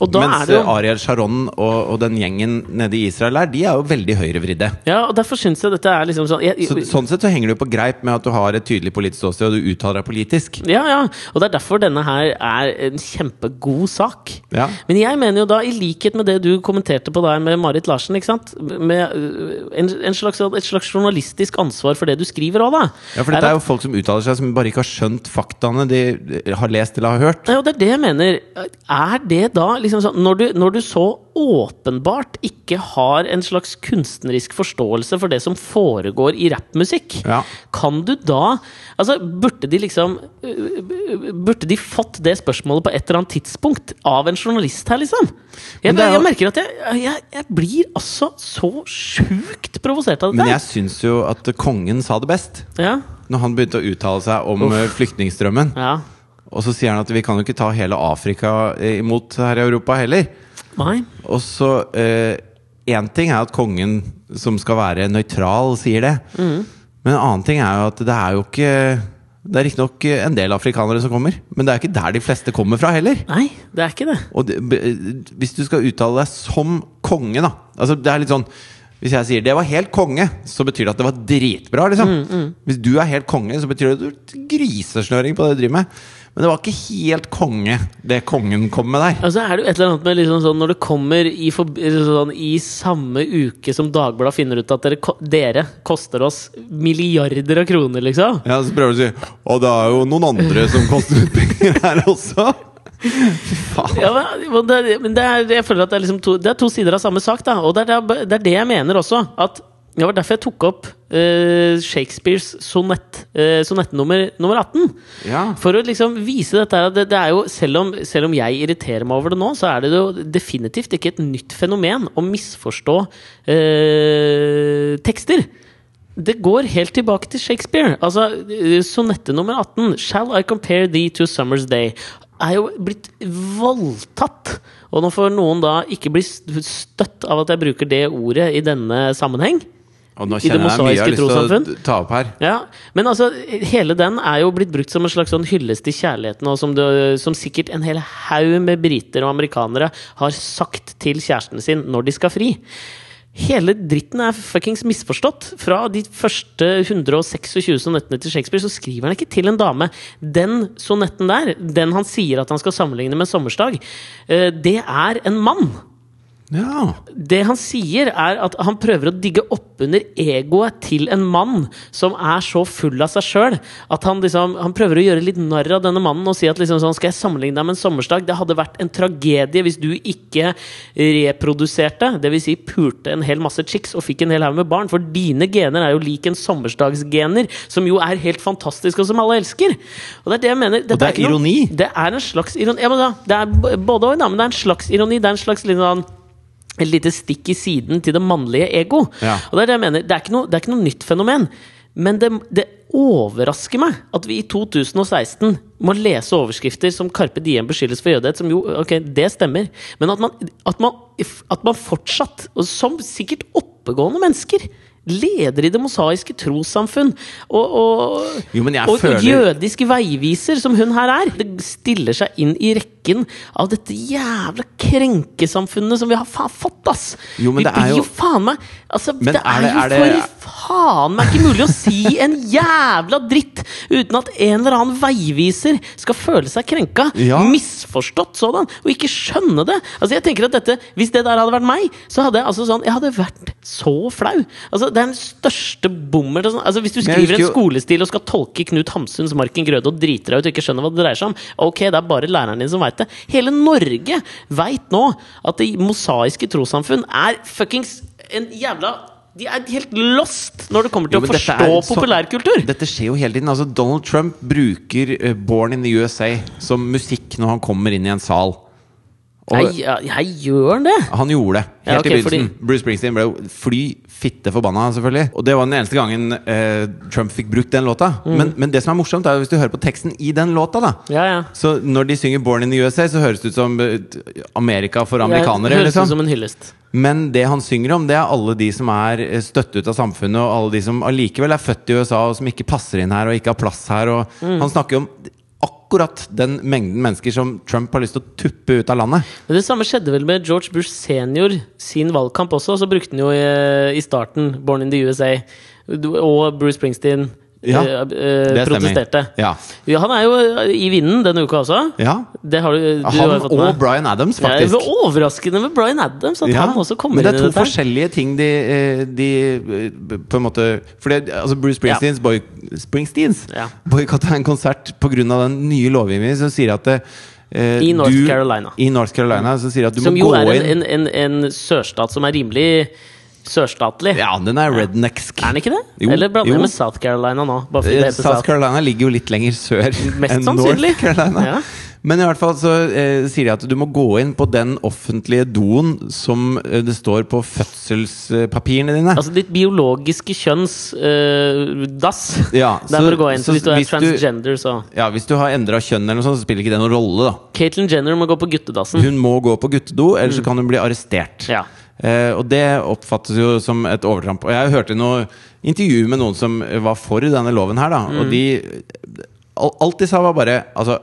Og da Mens det jo- Ariel Sharon og, og den gjengen nede i Israel her, de er jo veldig høyrevridde. Ja, og derfor syns jeg dette er liksom sånn jeg, Så, sånn sett så henger du på greip med at du har et tydelig politisk ståsted, og du uttaler deg politisk. Ja, ja, og det er derfor denne her er en kjempegod sak. Ja. Men jeg mener jo da, i likhet med det du kommenterte på der med Marit Larsen, ikke sant? Med øh, en, en slags, et slags journalistisk ansvar for det du skriver òg, da. Ja, for dette er jo folk som uttaler seg som bare ikke har skjønt faktaene de har lest eller har hørt. Ja, og det er det jeg mener. Er det da liksom sånn Når du, når du så åpenbart ikke har en slags kunstnerisk forståelse for det som foregår i rappmusikk, Ja. kan du da Altså, burde de liksom Burde de fått det spørsmålet på et eller annet tidspunkt av en journalist her, liksom? Jeg, jo- jeg merker at jeg, jeg, jeg blir altså så sjukt provosert av dette. Men jeg syns jo at kongen sa det best. Ja, Når han begynte å uttale seg om eh, flyktningstrømmen. ja. Og så sier han at vi kan jo ikke ta hele Afrika imot her i Europa heller. Nei. Og så Én ting er at kongen som skal være nøytral, sier det. Men en annen ting er jo at det er jo ikke Det er riktignok en del afrikanere som kommer, men det er ikke der de fleste kommer fra heller. Nei, det er ikke det. Og det, hvis du skal uttale deg som konge, da Altså det er litt sånn Hvis jeg sier 'det var helt konge', så betyr det at det var dritbra. liksom Hvis du er helt konge, så betyr det at du er grisesnøring på det du driver med. Men det var ikke helt konge, det kongen kom med der. Altså er det jo et eller annet med liksom sånn Når det kommer i, sånn, i samme uke som Dagbladet finner ut at dere, dere koster oss milliarder av kroner, liksom. Ja, Så prøver du å si Og det er jo noen andre som koster ut penger her også. Ja, men, men det, men det er, jeg føler at det er, liksom to, det er to sider av samme sak. Da. Og det er, det, det er det jeg mener også. At det var derfor jeg tok opp uh, Shakespeares sonett, uh, sonett nummer, nummer 18. Ja. For å liksom vise dette at det, det er jo, selv om, selv om jeg irriterer meg over det nå, så er det jo definitivt ikke et nytt fenomen å misforstå uh, tekster. Det går helt tilbake til Shakespeare. Altså, eh, Sonette nummer 18, 'Shall I compare thee to summer's day', er jo blitt voldtatt. Og nå får noen da ikke bli støtt av at jeg bruker det ordet i denne sammenheng. Og nå kjenner jeg mye jeg har lyst til å ta opp her. Ja, Men altså, hele den er jo blitt brukt som en slags sånn hyllest til kjærligheten, og som, det, som sikkert en hel haug med briter og amerikanere har sagt til kjæresten sin når de skal fri. Hele dritten er fuckings misforstått. Fra de første 126 sonettene til Shakespeare så skriver han ikke til en dame. Den sonetten der, den han sier at han skal sammenligne med 'Sommersdag', eh, det er en mann. Ja. Det han sier, er at han prøver å digge oppunder egoet til en mann som er så full av seg sjøl at han liksom Han prøver å gjøre litt narr av denne mannen og si at liksom sånn Skal jeg sammenligne deg med en sommersdag? Det hadde vært en tragedie hvis du ikke reproduserte, dvs. Si pulte en hel masse chicks og fikk en hel haug med barn, for dine gener er jo lik en sommersdagsgener, som jo er helt fantastisk, og som alle elsker. Og det er det jeg mener. Dette det er noe- ironi. Det er en slags ironi. Ja, men da, det er både og, men det er en slags ironi. Det er en slags litt sånn et lite stikk i siden til det mannlige ego. Ja. Og det er det jeg mener. Det er ikke noe, det er ikke noe nytt fenomen. Men det, det overrasker meg at vi i 2016 må lese overskrifter som 'Carpe Diem beskyldes for jødehet', som jo Ok, det stemmer. Men at man, at man, at man fortsatt, og som sikkert oppegående mennesker Leder i det mosaiske trossamfunn og, og, Jo, og føler- jødisk veiviser, som hun her er. Det stiller seg inn i rekken av dette jævla krenkesamfunnet som vi har faen fått, ass! Jo, men vi det blir jo- jo faen meg Altså, Men det er er, det- jo er det- faen meg ikke mulig å si en jævla dritt uten at en eller annen veiviser skal føle seg krenka. Ja. Misforstått sådan, og ikke skjønne det. Altså, jeg tenker at dette Hvis det der hadde vært meg, så hadde jeg altså sånn Jeg hadde vært så flau. Altså, det er den største bommer altså, Hvis du skriver en skolestil og skal tolke Knut Hamsuns Marken Grøde og driter deg ut og ikke skjønner hva det dreier seg om, ok, det er bare læreren din som veit det. Hele Norge veit nå at det mosaiske trossamfunn er fuckings en jævla De er helt lost når det kommer til Jo, å forstå er så- populærkultur! Dette skjer jo hele tiden. Altså, Donald Trump bruker uh, 'Born in the USA' som musikk når han kommer inn i en sal. Og Nei, jeg gjør han det? han gjorde det helt Ja, okay, i begynnelsen. fordi- Bruce Springsteen ble fly fitte forbanna, selvfølgelig. Og det var den eneste gangen eh, Trump fikk brukt den låta. Mm. Men, men det som er morsomt, er hvis du hører på teksten i den låta, da. Ja, ja. Så når de synger 'Born in the USA', så høres det ut som eh, Amerika for amerikanere. Høres liksom. ut som en hyllest. Men det han synger om, det er alle de som er eh, støtt ut av samfunnet, og alle de som allikevel er født i USA, og som ikke passer inn her, og ikke har plass her. Mm. Han snakker om akkurat den mengden mennesker som Trump har lyst til å tuppe ut av landet. Men Det samme skjedde vel med George Bush senior sin valgkamp også. Så brukte han jo i, i starten 'Born in the USA', og Bruce Springsteen Ja, eh, eh, det protesterte. Ja. Ja, han er jo i vinden denne uka også. ja. Det har du, du Han jo og med. Brian Adams, Det er faktisk. jo overraskende med Bryan Adams at Ja, han også kommer men det er to forskjellige ting de, eh, de eh, på en måte For det, altså Bruce Springsteens, boy, Springsteens Ja. boikotta en konsert pga. den nye lovgivningen som sier at eh, I North du, Carolina. I North Carolina som sier at du Som må jo gå er inn en, en, en, en sørstat som er rimelig sørstatlig. Ja, den er rednecksk. Er den ikke det? Jo, Eller blander jeg med South Carolina nå? Eh, South South. Carolina ligger jo litt lenger sør Mest enn sannsynlig. North Carolina. Ja. Men i hvert fall så eh, sier de at du må gå inn på den offentlige doen som eh, det står på fødselspapirene dine. Altså ditt biologiske kjønns eh, dass. Ja, Der så- må du gå inn. så Så hvis du er hvis transgender, så ja, Hvis du har endra kjønn, eller noe sånt, så spiller ikke det noen rolle. da Caitlyn Jenner må gå på guttedassen. Hun må gå på guttedo, ellers så kan hun bli arrestert. Mm. Ja. Eh, og det oppfattes jo som et overtramp. Og jeg hørte noe intervju med noen som var for denne loven her, da. Mm. Og de Alt de sa, var bare Altså,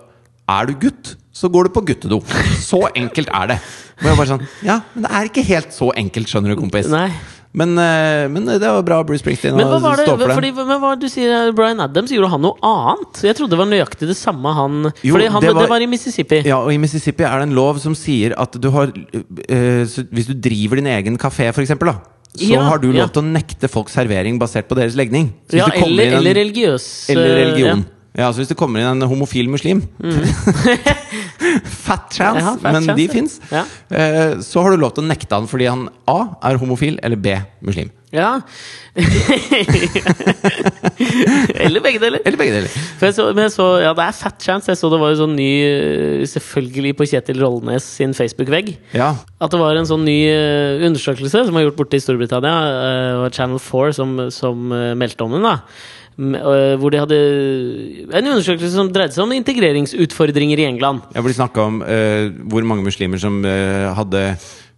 er du gutt, så går du på guttedo. Så enkelt er det. Og jeg bare sånn Ja, men det er ikke helt så enkelt, skjønner du, kompis. Nei. Men, eh, men det var bra, Bruce Springsteen. Men hva var det, fordi, men hva du sier Bryan Adams, gjorde han noe annet? Jeg trodde det var nøyaktig det samme han Jo, Fordi han, det det, var- var, i Mississippi. Ja, og I Mississippi er det en lov som sier at du har øh, Hvis du driver din egen kafé, for eksempel, da, så Ja, har du lov ja. til å nekte folk servering basert på deres legning. Ja, eller, en- eller religiøs eller eh, religion. Ja, så Hvis det kommer inn en homofil muslim Fat chance, Mm. Ja, fat men chance, de ja. fins. Ja. Eh, så har du lov til å nekte han fordi han A er homofil, eller B muslim. Ja. eller begge deler. Eller begge deler. Så, så, ja, det er fat chance. Jeg så det var en sånn ny eh, Selvfølgelig på Kjetil Rollnes sin Facebook-vegg. Ja. At det var en sånn ny eh, undersøkelse som var gjort borte i Storbritannia. og Channel 4 som, som meldte om den. da Hvor de hadde en undersøkelse som dreide seg om integreringsutfordringer i England. Hvor de snakka om uh, hvor mange muslimer som uh, hadde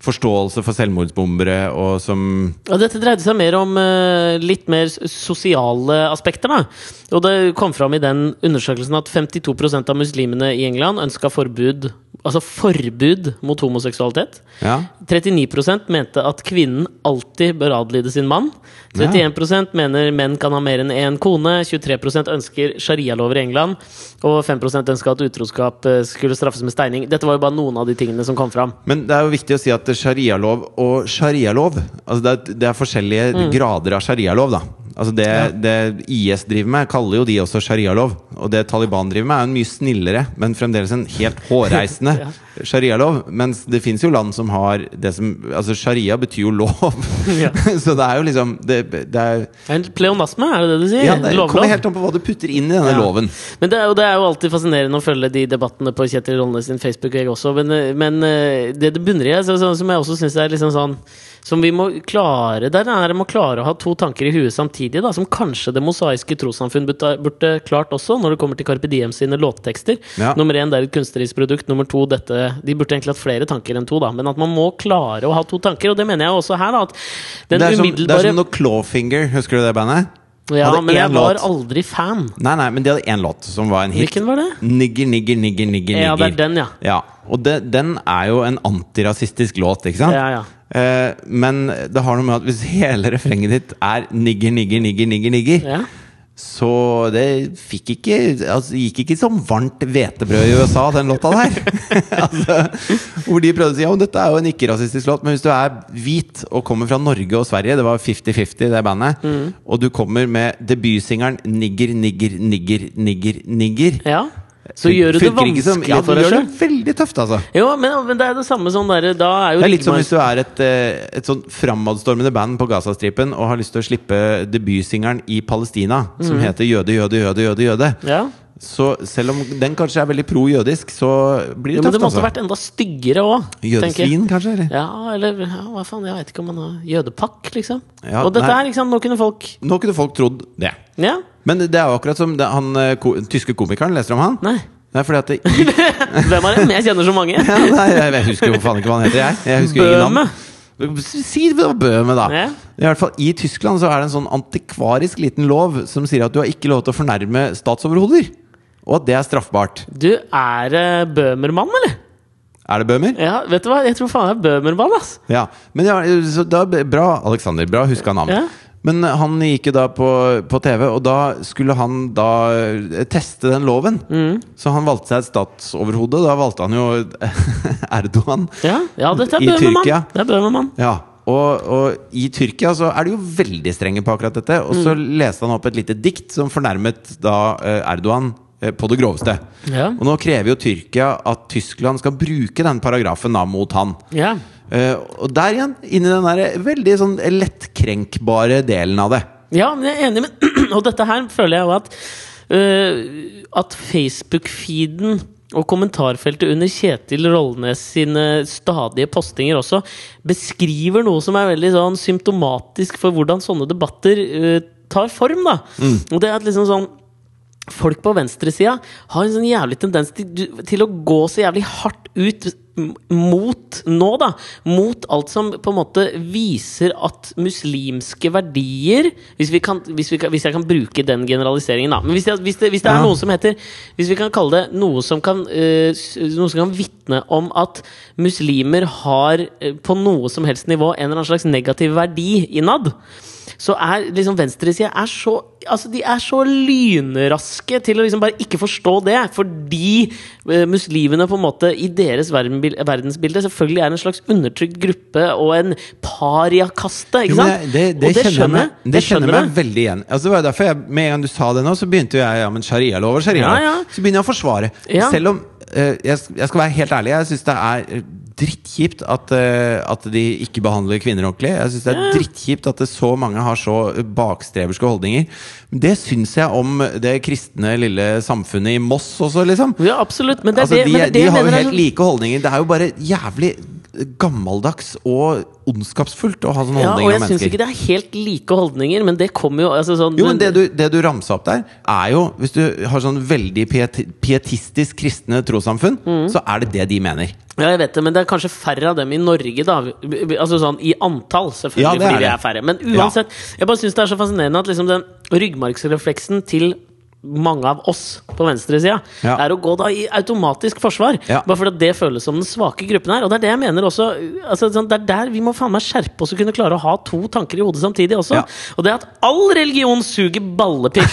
forståelse for selvmordsbombere, og som ja, dette dreide seg mer om uh, litt mer sosiale aspekter. da Og det kom fram i den undersøkelsen at 52% av muslimene i England ønska forbud Altså forbud mot homoseksualitet. Ja. 39% mente at kvinnen alltid bør adlyde sin mann. 31% mener menn kan ha mer enn én kone. 23% ønsker sharialover i England. Og 5% ønska at utroskap eh, skulle straffes med steining. Dette var jo bare noen av de tingene som kom fram. Men det er jo viktig å si at sharialov og sharialov altså det, er, det er forskjellige Mm. grader av sharialov. da Altså det, det IS driver med, kaller jo de også sharialov. Og det Taliban driver med, er en mye snillere, men fremdeles en helt hårreisende Ja. Sharialov. Mens det fins jo land som har det som Altså sharia betyr jo lov. Ja. Så det er jo liksom det, det er, En pleonasme, er det det du sier? ja, det Lovlov? kommer helt an på hva du putter inn i denne Ja. loven. Men det er, jo, det er jo alltid fascinerende å følge de debattene på Kjetil Rollnes sin Facebook, jeg også. Men, men eh, det det bunner i, så, så, som jeg også syns er liksom sånn Som vi må klare der, er å klare å ha to tanker i huet samtidig. Da, som kanskje Det mosaiske trossamfunn burde klart også, når det kommer til Carpe Diem sine låttekster. Ja. Nummer én, det er et kunstnerisk produkt. Nummer to, dette De burde egentlig hatt flere tanker enn to, da. Men at man må klare å ha to tanker. Og det mener jeg også her, da. At den Det er, som, det er som noe Clawfinger, husker du det bandet? Ja, hadde men jeg var låt. aldri fan. Nei, nei, men de hadde én låt som var en hit. Hvilken var det? Nigger, nigger, nigger, nigger. Ja, det er den, ja. Ja, Og det, den er jo en antirasistisk låt, ikke sant? Ja, ja. Eh, men det har noe med at hvis hele refrenget ditt er nigger, nigger, nigger, nigger, nigger ja. Så det fikk ikke altså, gikk ikke som varmt hvetebrød i USA, den låta der. altså, hvor de prøvde å si ja, dette er jo en ikke-rasistisk låt, men hvis du er hvit og kommer fra Norge og Sverige, det var 50-50 det bandet, og du kommer med debutsingeren 'Nigger, nigger, nigger, nigger, nigger', ja. Så gjør du det som- vanskelig ja, for deg det veldig tøft, altså. Jo, men, men det er det samme sånn derre er Det er litt som hvis du er et, eh, et sånn framadstormende band på Gazastripen og har lyst til å slippe debutsingeren i Palestina, som mm. heter Jøde, jøde, jøde, jøde, jøde. Ja. Så selv om den kanskje er veldig pro-jødisk, så blir det men det måtte altså. vært enda styggere òg. Jødesvin, kanskje? Eller? Ja, eller ja, hva faen, jeg vet ikke om man har jødepakk, liksom. Ja, og dette nei. liksom, nå kunne folk Nå kunne folk trodd det. Ja? Men det er jo akkurat som det, han eh, ko, tyske komikeren. Leser du om han? Nei. Nei, fordi at det, Hvem er det? Jeg kjenner så mange. ja, nei, jeg, husker jo faen ikke hva han heter, jeg. jeg husker jo ingen navn. Si det var Bøhme, da. Ja. I hvert fall I Tyskland så er det en sånn antikvarisk liten lov som sier at du har ikke lov til å fornærme statsoverhoder. Og at det er straffbart. Du, er det Bøhmermann, eller? Er det Bøhmer? Ja, vet du hva? Jeg tror faen det er Bøhmermann, ass. Ja. Men ja, så da, bra, Alexander. Bra huska navn. Ja. Men han gikk jo da på, på TV, og da skulle han da eh, teste den loven. Mm. Så han valgte seg et statsoverhode. Da valgte han jo Erdogan. Ja, ja dette er I Tyrkia. Det er Bøhmermann. Ja, og, og i Tyrkia så er de jo veldig strenge på akkurat dette. Og så Mm. leste han opp et lite dikt som fornærmet da eh, Erdogan eh, på det groveste. Ja. Og nå krever jo Tyrkia at Tyskland skal bruke den paragrafen da mot han. Ja. Uh, og der igjen, inn i den der veldig sånn lettkrenkbare delen av det. ja, men jeg er enig, men Og dette her føler jeg jo at uh, At Facebook-feeden og kommentarfeltet under Kjetil Rollnes sine stadige postinger også beskriver noe som er veldig sånn symptomatisk for hvordan sånne debatter uh, tar form. da Og det er at liksom sånn Folk på venstresida har en sånn jævlig tendens til, til å gå så jævlig hardt ut mot nå, da. Mot alt som på en måte viser at muslimske verdier Hvis, vi kan, hvis, vi kan, hvis jeg kan bruke den generaliseringen, da. Men hvis, jeg, hvis, det, hvis det er noe som heter Hvis vi kan kalle det noe som kan uh, Noe som kan vitne om at muslimer har uh, på noe som helst nivå en eller annen slags negativ verdi innad så er liksom venstresida så Altså De er så lynraske til å liksom bare ikke forstå det, fordi eh, muslimene på en måte i deres verdensbilde selvfølgelig er en slags undertrykt gruppe og en pariakaste. Ikke sant? Jo, det, det, og det skjønner jeg. det Det skjønner meg veldig igjen. Altså, det var derfor jeg, Med en gang du sa det nå, så begynte jeg ja, men sharialov og sharia. Ja, ja. Så begynner jeg å forsvare. Ja. Selv om uh, jeg, jeg skal være helt ærlig, jeg syns det er drittkjipt at, eh, at de ikke behandler kvinner ordentlig. Jeg syns det er drittkjipt at det så mange har så bakstreverske holdninger. Det syns jeg om det kristne lille samfunnet i Moss også, liksom. Ja, absolutt. Men det er Altså, det, de, men det, de har jo helt like holdninger. Det er jo bare jævlig gammeldags og ondskapsfullt å ha sånne ja, og jeg om syns ikke det er helt like holdninger, men det kommer jo altså sånn, Jo, men det du, det du ramsa opp der, er jo Hvis du har sånn veldig piet, pietistisk kristne trossamfunn, Mm. så er det det de mener. Ja, jeg vet det, men det er kanskje færre av dem i Norge, da. Altså sånn i antall, selvfølgelig, Ja, det fordi vi er færre. Men uansett, jeg bare syns det er så fascinerende at liksom den ryggmargsrefleksen til mange av oss på venstresida Ja. er å gå da i automatisk forsvar. Ja. Bare fordi det føles som den svake gruppen her. Og det er det jeg mener også. Altså, sånn, det er der vi må faen meg skjerpe oss og kunne klare å ha to tanker i hodet samtidig også. Ja. Og det er at all religion suger ballepikk!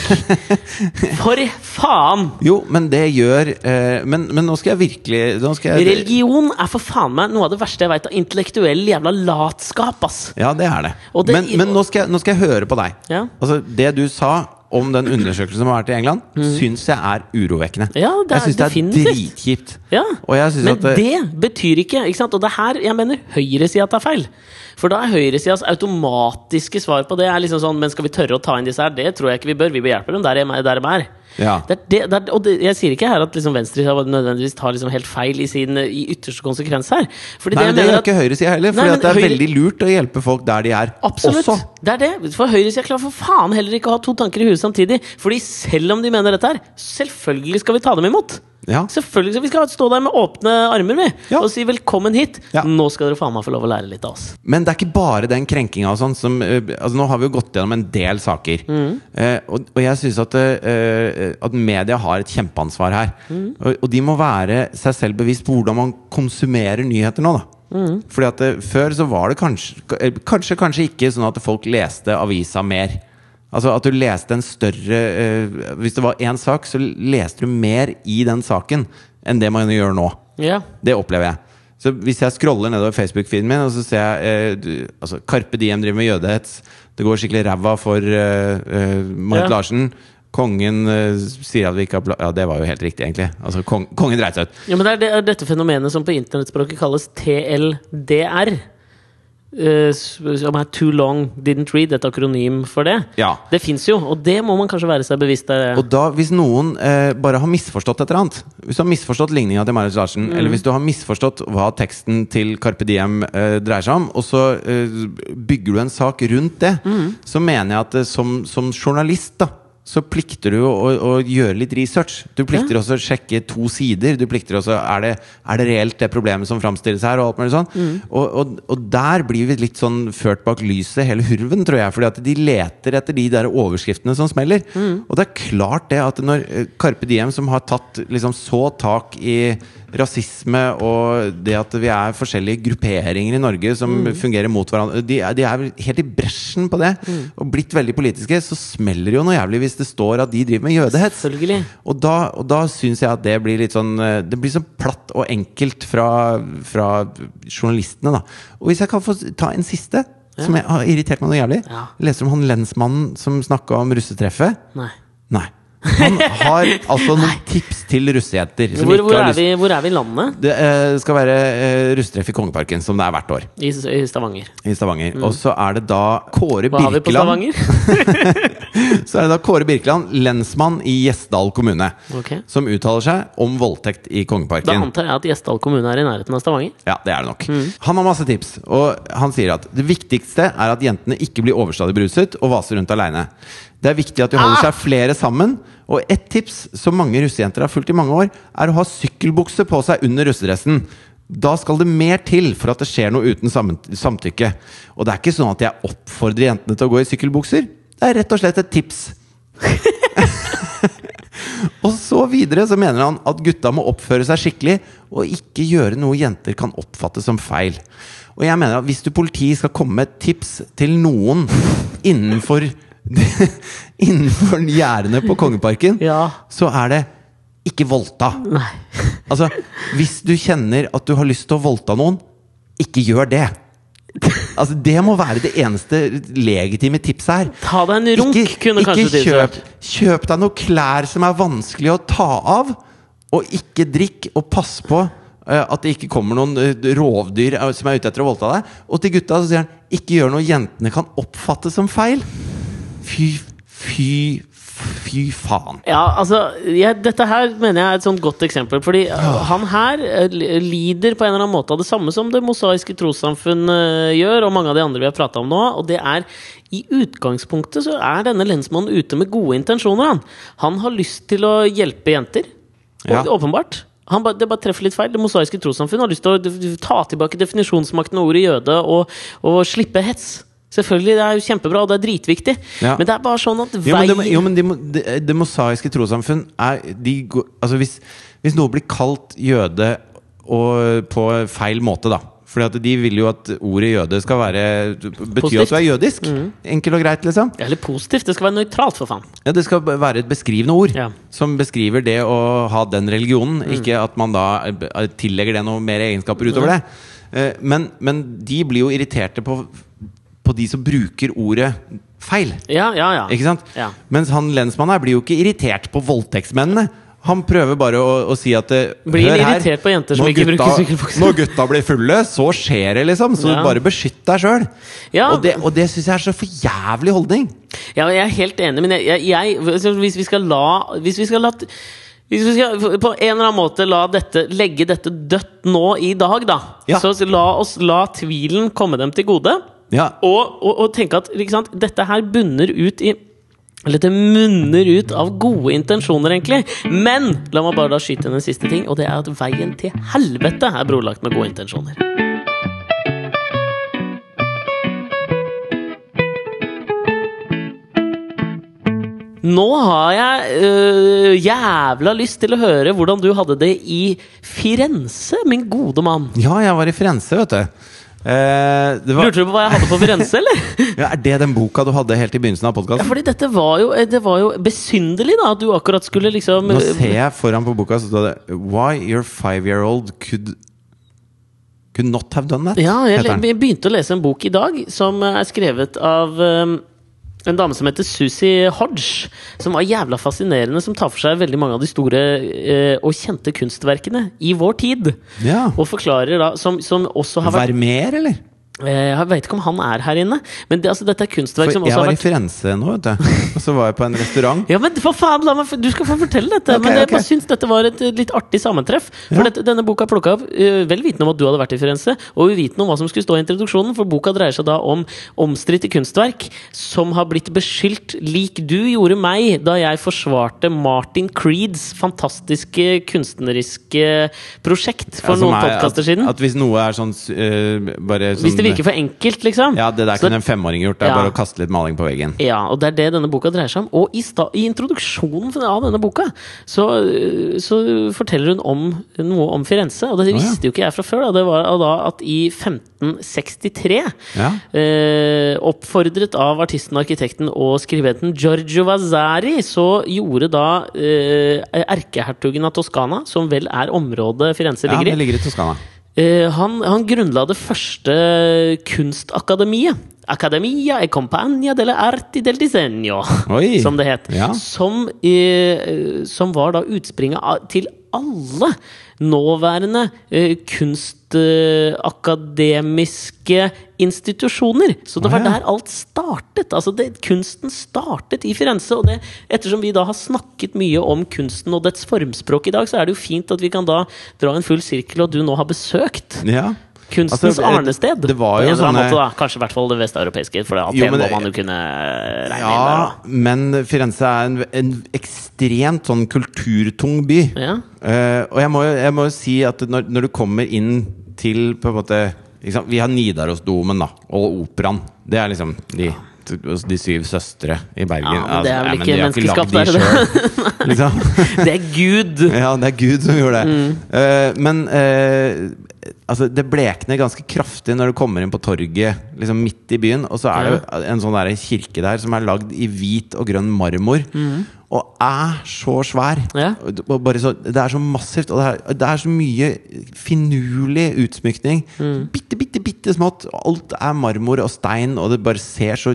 For faen! Jo, men det gjør eh, men, men nå skal jeg virkelig skal jeg, Religion er for faen meg noe av det verste jeg veit av intellektuell jævla latskap, ass! Ja, det er det. Det- men men nå, skal jeg, nå skal jeg høre på deg. Altså, Det du sa om den undersøkelsen som har vært i England, syns jeg er urovekkende. Mm. Ja, det er jeg syns det er dritkjipt. Ja, Men det- det betyr ikke, ikke sant? Og det er her jeg mener høyresida tar feil. For da er høyresidas automatiske svar på det er liksom sånn Men skal vi tørre å ta inn disse her? Det tror jeg ikke vi bør. Vi bør hjelpe dem der de er. Ja. Det det, det er, og det, jeg sier ikke her at liksom venstresida nødvendigvis tar liksom helt feil i sin i ytterste konsekvens her. Fordi Nei, men det gjør ikke høyresida heller, for det er høyre- veldig lurt å hjelpe folk der de er. Absolutt. Også. Det er det. For høyresida klarer for faen heller ikke å ha to tanker i huet samtidig. Fordi selv om de mener dette her, selvfølgelig skal vi ta dem imot. Ja. Selvfølgelig skal Vi skal stå der med åpne armer vi, Ja. og si 'velkommen hit'. Ja. Nå skal dere faen meg få lov å lære litt av oss. Men det er ikke bare den krenkinga og sånn som eh, altså Nå har vi jo gått gjennom en del saker. Mm. Eh, og, og jeg syns at, eh, at media har et kjempeansvar her. Mm. Og, og de må være seg selv bevisst på hvordan man konsumerer nyheter nå, da. Mm. Fordi at det, Før så var det kanskje, eh, kanskje Kanskje ikke sånn at folk leste avisa mer. Altså At du leste en større uh, Hvis det var én sak, så leste du mer i den saken enn det man gjør nå. Yeah. Det opplever jeg. Så hvis jeg scroller nedover Facebook-feeden min, og så ser jeg uh, du, altså, Carpe Diem driver med jødehets, det går skikkelig ræva for uh, Marit yeah. Larsen, Kongen sier at vi ikke har Ja, det var jo helt riktig, egentlig. Altså, kong, kongen dreit seg ut. Ja, men det er, det er dette fenomenet som på internettspråket kalles TLDR. Eh, er Too Long Didn't Read, et akronym for det. Ja. Det fins jo, og det må man kanskje være seg bevisst Der. Og da, hvis noen uh, bare har misforstått et eller annet Hvis du har misforstått ligninga til Marius Larsen, eller hvis du har misforstått hva teksten til Carpe Diem uh, dreier seg om, og så eh, bygger du en sak rundt det, så mener jeg at eh, som, som journalist, da så plikter du å, å, å gjøre litt research. Du plikter også å sjekke to sider. Du plikter også Er det, er det reelt det problemet som framstilles her? Og alt mulig sånn og, og, og der blir vi litt sånn ført bak lyset, hele hurven, tror jeg. Fordi at de leter etter de der overskriftene som smeller. Og det er klart det at når eh, Carpe Diem, som har tatt liksom så tak i rasisme og det at vi er forskjellige grupperinger i Norge som fungerer mot hverandre de er, de er helt i bresjen på det, og blitt veldig politiske, så smeller det jo noe jævlig hvis det står at de driver med jødehets. Og da, og da syns jeg at det blir litt sånn eh, Det blir så platt og enkelt fra, fra journalistene, da. Og hvis jeg kan få ta en siste, som jeg har irritert meg noe jævlig. Ja. Leser om han lensmannen som snakka om russetreffet. Nei. Nei. Han har altså noen tips til russejenter. Hvor, hvor, er vi, hvor er vi i landet? Det eh, skal være uh, russetreff i Kongeparken, som det er hvert år I, I Stavanger. i Stavanger. Og så er det da Kåre Birkeland Hva har vi på Birkeland. Stavanger? Så er det da Kåre Birkeland, lensmann i Gjesdal kommune, okay. som uttaler seg om voldtekt i Kongeparken. Da antar jeg at Gjesdal kommune er i nærheten av Stavanger. Ja, det er det nok. Mm. Han har masse tips, og han sier at det viktigste er at jentene ikke blir overstadig beruset og vaser rundt aleine. Det er viktig at de holder Ah! seg flere sammen. Og ett tips som mange russejenter har fulgt i mange år, er å ha sykkelbukse på seg under russedressen. Da skal det mer til for at det skjer noe uten samtykke. Og det er ikke sånn at jeg oppfordrer jentene til å gå i sykkelbukser. Det er rett og slett et tips. Og så videre så mener han at gutta må oppføre seg skikkelig og ikke gjøre noe jenter kan oppfatte som feil. Og jeg mener at hvis du politi skal komme med et tips til noen innenfor Innenfor gjerdene på Kongeparken, Ja. så er det ikke voldta. Nei. Altså, hvis du kjenner at du har lyst til å voldta noen, ikke gjør det. Altså, Det må være det eneste legitime tipset her. Ta deg en runk, kunne ikke kanskje kjøp, kjøp deg noen klær som er vanskelig å ta av, og ikke drikk, og pass på eh, at det ikke kommer noen eh, rovdyr eh, som er ute etter å voldta deg. Og til gutta så sier han ikke gjør noe jentene kan oppfatte som feil. Fy, fy, fy faen. Ja, altså jeg, Dette her mener jeg er et sånt godt eksempel. Fordi uh, han her uh, lider på en eller annen måte av det samme som Det mosaiske trossamfunn uh, gjør, og mange av de andre vi har prata om nå. Og det er i utgangspunktet så er denne lensmannen ute med gode intensjoner. Han, han har lyst til å hjelpe jenter. Ja. Åpenbart. Han ba, det bare treffer litt feil. Det mosaiske trossamfunn har lyst til å ta tilbake definisjonsmakten av ordet jøde og, og slippe hets. Selvfølgelig, det er jo kjempebra, og det er dritviktig. Ja. Men det er bare sånn at Jo, men, det, vei- jo, men de, det, det mosaiske trossamfunn er de, altså hvis, hvis noe blir kalt jøde og, på feil måte, da Fordi at de vil jo at ordet jøde skal være bety at du er jødisk. Enkelt og greit, liksom. Eller positivt. Det skal være nøytralt, for faen. Ja, Det skal være et beskrivende ord Ja. som beskriver det å ha den religionen. Ikke at man da eh, tillegger det noen mer egenskaper utover det. Eh, Men, men de blir jo irriterte på, på de som bruker ordet feil. Ja, ja, ja. Ikke sant? Ja. Mens han lensmannen her blir jo ikke irritert på voldtektsmennene. Han prøver bare å, å si at det, Blir hør her, irritert på jenter som ikke ikke bruker gutta- sykkelbukse. Når gutta blir fulle, så skjer det, liksom. Så Ja. bare beskytt deg sjøl. Ja. Og det, og det syns jeg er så for jævlig holdning. Ja, jeg er helt enig, men jeg, jeg, jeg altså, Hvis vi skal la Hvis vi skal la hvis vi skal på en eller annen måte dette, legge dette dødt nå i dag, da, Ja. så la oss la tvilen komme dem til gode. Ja, Og, og, og tenke at sant, dette her bunner ut i Eller det munner ut av gode intensjoner, egentlig. Men la meg bare da skyte inn en siste ting, og det er at veien til helvete er brolagt med gode intensjoner. Nå har jeg øh, jævla lyst til å høre hvordan du hadde det i Firenze, min gode mann. ja jeg var i Firenze, vet du. Eh, det var, Lurte du på hva jeg hadde på Firenze, eller? ja, er det den boka du hadde helt i begynnelsen av Ja, podkasten? fordi dette var jo, det var jo besynderlig, da, at du akkurat skulle liksom Nå ser jeg foran på boka så står det Why your five-year-old could Could not have done that. Ja, jeg, jeg begynte å lese en bok i dag som er skrevet av um, En dame som heter Susie Hodge, som var jævla fascinerende, som tar for seg veldig mange av de store eh, og kjente kunstverkene i vår tid. Ja. Og forklarer da Som, som også har vært Vermeer, eller? Eh, Jeg vet ikke om han er her inne, men det, altså, dette er kunstverk For som også har vært Jeg var i Firenze nå, vet du. Og så var jeg på en restaurant. ja, men for faen, la meg, Du skal få fortelle dette! Okay, men jeg okay. bare syns dette var et eh, litt artig sammentreff. For Ja. dette, denne boka er plukka opp uh, vel vitende om at du hadde vært i Firenze, og uvitende om hva som skulle stå i introduksjonen, for boka dreier seg da om omstridte kunstverk som har blitt beskyldt, lik du gjorde meg da jeg forsvarte Martin Creeds fantastiske kunstneriske prosjekt for Ja, noen er podkaster siden. At hvis noe er sånn uh, bare sånn, virker for enkelt, liksom. Ja, det der Så kunne en femåring gjort. Det er Ja. bare å kaste litt maling på veggen. Ja, og det er det denne boka dreier seg om. Og i, sta i introduksjonen av denne boka så, så forteller hun om noe om Firenze. Og det ja. visste jo ikke jeg fra før. Da. Det var da at i 1563, Ja. eh, oppfordret av artisten, arkitekten og skribenten Giorgio Vasari, så gjorde da eh, erkehertugen av Toskana, som vel er området Firenze ja, ligger det i, ligger i Toskana. Eh, han, han grunnla det første kunstakademiet. Academia e Compagnia delle Arti del Disegno, Oi. som det het. Ja. Som, eh, som var da utspringet til alle nåværende eh, kunstakademiske institusjoner. Så det var der alt startet. Altså det, kunsten startet i Firenze. Og det, ettersom vi da har snakket mye om kunsten og dets formspråk i dag, så er det jo fint at vi kan da dra en full sirkel, og du nå har besøkt Ja. kunstens Altså, arnested. det var jo sånne- måte, da. Kanskje i hvert fall det vesteuropeiske, for Aten Jo, men må man jo kunne regne inn der. ja, da. men Firenze er en, en ekstremt sånn kulturtung by. Ja. Uh, og jeg må jo si at når, når du kommer inn til på en måte liksom. Vi har Nidarosdomen da, og Operaen. Det er liksom de, de syv søstre i Bergen. Ja, men det er vel Altså, ikke de har menneskeskapt, de er det liksom. Det er Gud! Ja, det er Gud som gjorde det. Mm. Uh, men uh, altså, det blekner ganske kraftig når du kommer inn på torget liksom midt i byen. Og så er det en sånn der kirke der som er lagd i hvit og grønn marmor. Og er så svær. Ja. Så, det er så massivt, og det er, det er så mye finurlig utsmykning. Mm. Bitte, bitte, bitte smått. Alt er marmor og stein, og det bare ser så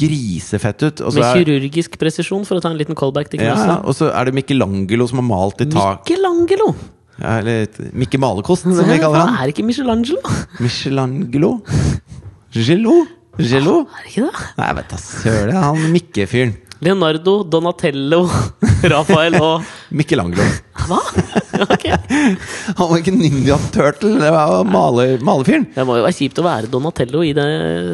grisefett ut. Med er, kirurgisk presisjon, for å ta en liten callback til ja, ja, og så er det Michelangelo som har malt i tak Michelangelo! ja, Eller Mikke Malekost, som vi kaller han. er ikke Michelangelo? Michelangelo? Gelo? Gelo? Er det ikke det? Nei, jeg vet da søren. Han Mikke-fyren. Leonardo, Donatello, Rafael og Michelangelo. Hva? Ok. Han var ikke Ninja Turtle, det var maler, malerfyren. Det må jo være kjipt å være Donatello i det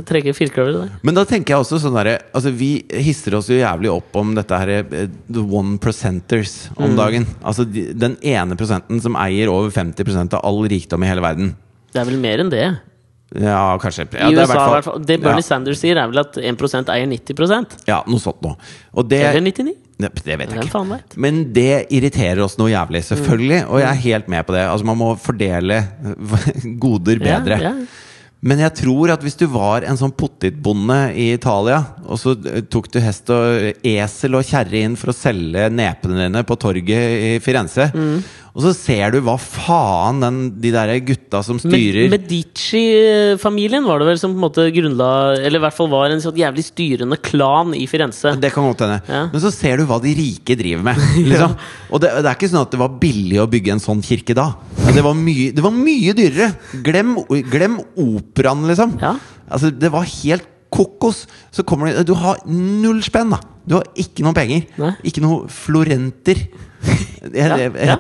trege firkløveret der. Men da tenker jeg også sånn derre Altså Vi hisser oss jo jævlig opp om dette her eh, The one percenters om Mm. dagen. Altså den ene prosenten som eier over 50% av all rikdom i hele verden. Det er vel mer enn det. Ja, kanskje. Ja, I det er USA, i hvert fall. Det Bernie ja, Sanders sier, er vel at 1% eier 90% ja, noe sånt noe. Og det, Eller 99? det, det vet jeg ikke. Men det irriterer oss noe jævlig, selvfølgelig. Og jeg er helt med på det. Altså Man må fordele goder bedre. Ja, ja. Men jeg tror at hvis du var en sånn pottitbonde i Italia, og så eh, tok du hest og esel og kjerre inn for å selge nepene dine på torget i Firenze, Mm. Og så ser du hva faen den, de der gutta som styrer Med- Medici-familien var det vel som på en måte grunnla Eller i hvert fall var en sånn jævlig styrende klan i Firenze. Det kan godt hende. Ja. Men så ser du hva de rike driver med. Liksom. Og det, det er ikke sånn at det var billig å bygge en sånn kirke da. Det, var mye, det var mye dyrere! Glem, glem operaen, liksom. Ja. Altså, det var helt kokos. Så kommer det Du har null spenn, da! Du har ikke noen penger. Nei. Ikke noe florenter. Det,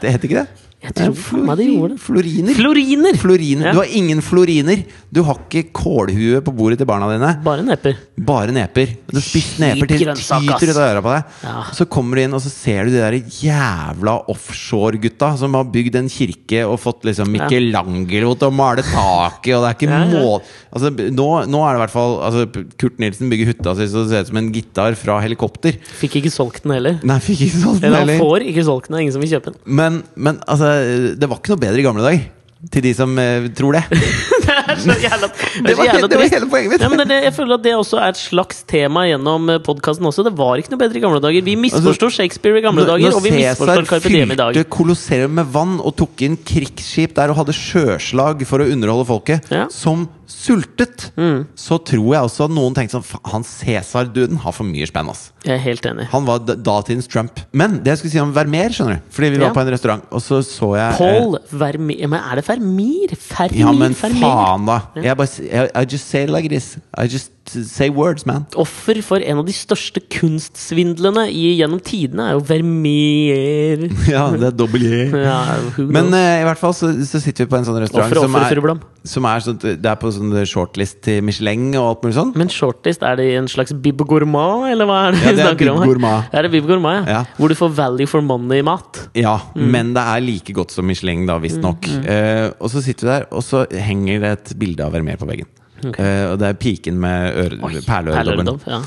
det, ikke det? Jeg tror faen meg de gjorde det. Floriner. Floriner! Floriner. Du har ingen floriner. Du har ikke kålhue på bordet til barna dine. Bare neper. Bare neper. Du har spist neper til tyter ut av øra på deg. Ja. Så kommer du inn, og så ser du de der jævla offshore-gutta som har bygd en kirke og fått liksom Michelangelo til å male taket, og det er ikke Ja, ja. mål Altså, nå, nå er det i hvert fall altså, Kurt Nilsen bygger hytta si så det ser ut som en gitar fra helikopter. Fikk ikke solgt den heller. Nei, fikk ikke solgt den Eller han får ikke solgt den, det er ingen som vil kjøpe den. Men, men altså, det var ikke noe bedre i gamle dager. Til de som eh, tror det. Det er så jævla, det var- jævla det var hele poenget mitt. Ja, men det, jeg føler at det også er et slags tema gjennom podkasten også. Det var ikke noe bedre i gamle dager. Vi misforsto Shakespeare i gamle Når- dager, når og vi misforstår Carpe Diem i dag. fylte Colosseum med vann og tok inn krigsskip der og hadde sjøslag for å underholde folket, Ja. som sultet, Mm. så tror jeg også at noen tenkte sånn Han Cæsar-duden har for mye spenn, ass. Jeg er helt enig. Han var datidens Trump. Men det jeg skulle si om Vermeer, skjønner du Fordi vi var på en restaurant, og så så jeg eh, Paul Vermeer Men er det Vermeer? Fermir? Ja, men Vermeer? faen, da! Jeg bare, I just say it like this. I just say words, man. Offer for en av de største kunstsvindlene i, gjennom tidene er jo Vermeer. Ja, det er dobbel J. Ja, Men eh, i hvert fall så, så sitter vi på en sånn restaurant Offer, som offer, er, fru som er sånt, Det er på sånn shortlist til Michelin og alt mulig sånn. Men shortlist, er det en slags Bib Gourmand, eller hva er det Ja, vi det er snakker om her? det Er det Bib Gourmand, ja. Ja. Hvor du får value for money-mat. Ja, Mm. men det er like godt som Michelin, da, visstnok. uh, og så sitter vi der, og så henger det et bilde av Vermeer på veggen. Eh, og det er piken med øre- perleøredobben. Ja.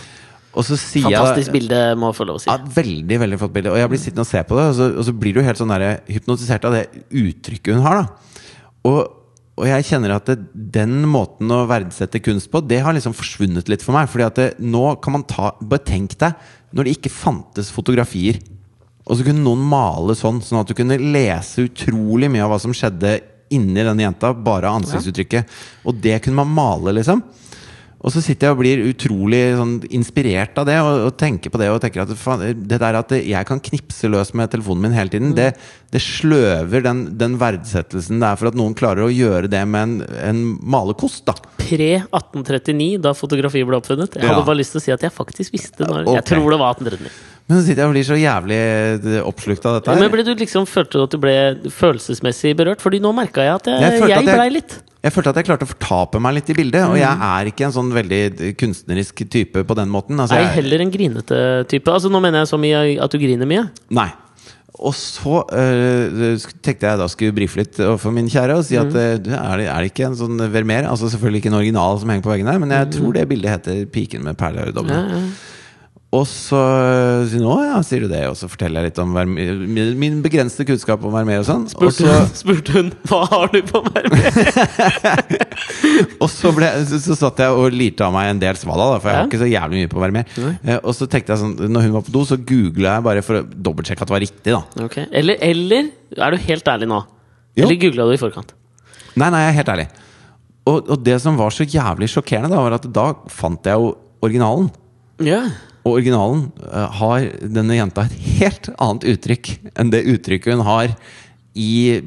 Fantastisk jeg bilde, må jeg få lov å si. Ja, veldig veldig flott bilde. Og jeg blir sittende og se på det, og så, og så blir du helt sånn der, hypnotisert av det uttrykket hun har. Og, og jeg kjenner at det, den måten å verdsette kunst på, det har liksom forsvunnet litt for meg. Fordi at det, nå kan man ta Bare tenk deg når det ikke fantes fotografier. Og så kunne noen male sånn, sånn at du kunne lese utrolig mye av hva som skjedde inni denne jenta, bare av ansiktsuttrykket. Og det kunne man male, liksom. Og så sitter jeg og blir utrolig sånn, inspirert av det, og, og tenker på det. Og tenker at faen, det der at jeg kan knipse løs med telefonen min hele tiden, det, det sløver den, den verdsettelsen det er for at noen klarer å gjøre det med en, en malekost. da Pre-1839, da fotografiet ble oppfunnet. Jeg hadde Ja. bare lyst til å si at jeg faktisk visste når Okay. Jeg tror det var 1839. Men så sitter jeg og blir så jævlig eh, oppslukt av dette. Men ble du liksom, følte du at du ble følelsesmessig berørt? Fordi nå merka jeg at jeg, Jeg jeg, jeg- blei litt. Jeg følte at jeg klarte å fortape meg litt i bildet, og Mm. jeg er ikke en sånn veldig kunstnerisk type på den måten. Altså, jeg er heller en grinete type. Altså Nå mener jeg så mye at du griner mye. Nei. Og så øh, tenkte jeg da skulle brife litt overfor min kjære og si at mm. du, er, det, er det ikke en sånn Vermeer? Altså selvfølgelig ikke en original som henger på veggen her, men jeg tror det bildet heter 'Piken med perleøredobben'. Ja, ja. Og så øh, sier hun ja, sier du det?' Og så forteller jeg litt om Vermeer, min, begrensede kunnskap om Vermeer og sånn. Spurte, så, spurte hun hva har du på Vermeer? og så, ble, så, så satt jeg og lirte av meg en del svada, da, for jeg Ja. har ikke så jævlig mye på Vermeer. Eh, og så tenkte jeg sånn Når hun var på do, så googla jeg bare for å dobbeltsjekke at det var riktig, da. okay. Eller, eller er du helt ærlig nå? Jo. Eller googla du i forkant? Nei, nei, jeg er helt ærlig. Og, og det som var så jævlig sjokkerende, da, var at da fant jeg jo originalen. Ja. Og originalen eh, har denne jenta et helt annet uttrykk enn det uttrykket hun har i,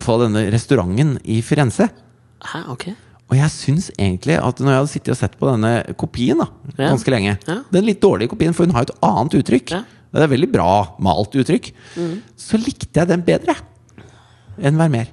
på denne restauranten i Firenze. Hæ, ok. Og jeg syns egentlig at når jeg hadde sittet og sett på denne kopien da ganske lenge Ja. Den litt dårlige kopien, for hun har et annet uttrykk. Ja. Mm. Det er veldig bra malt uttrykk. Så likte jeg den bedre enn Vermeer.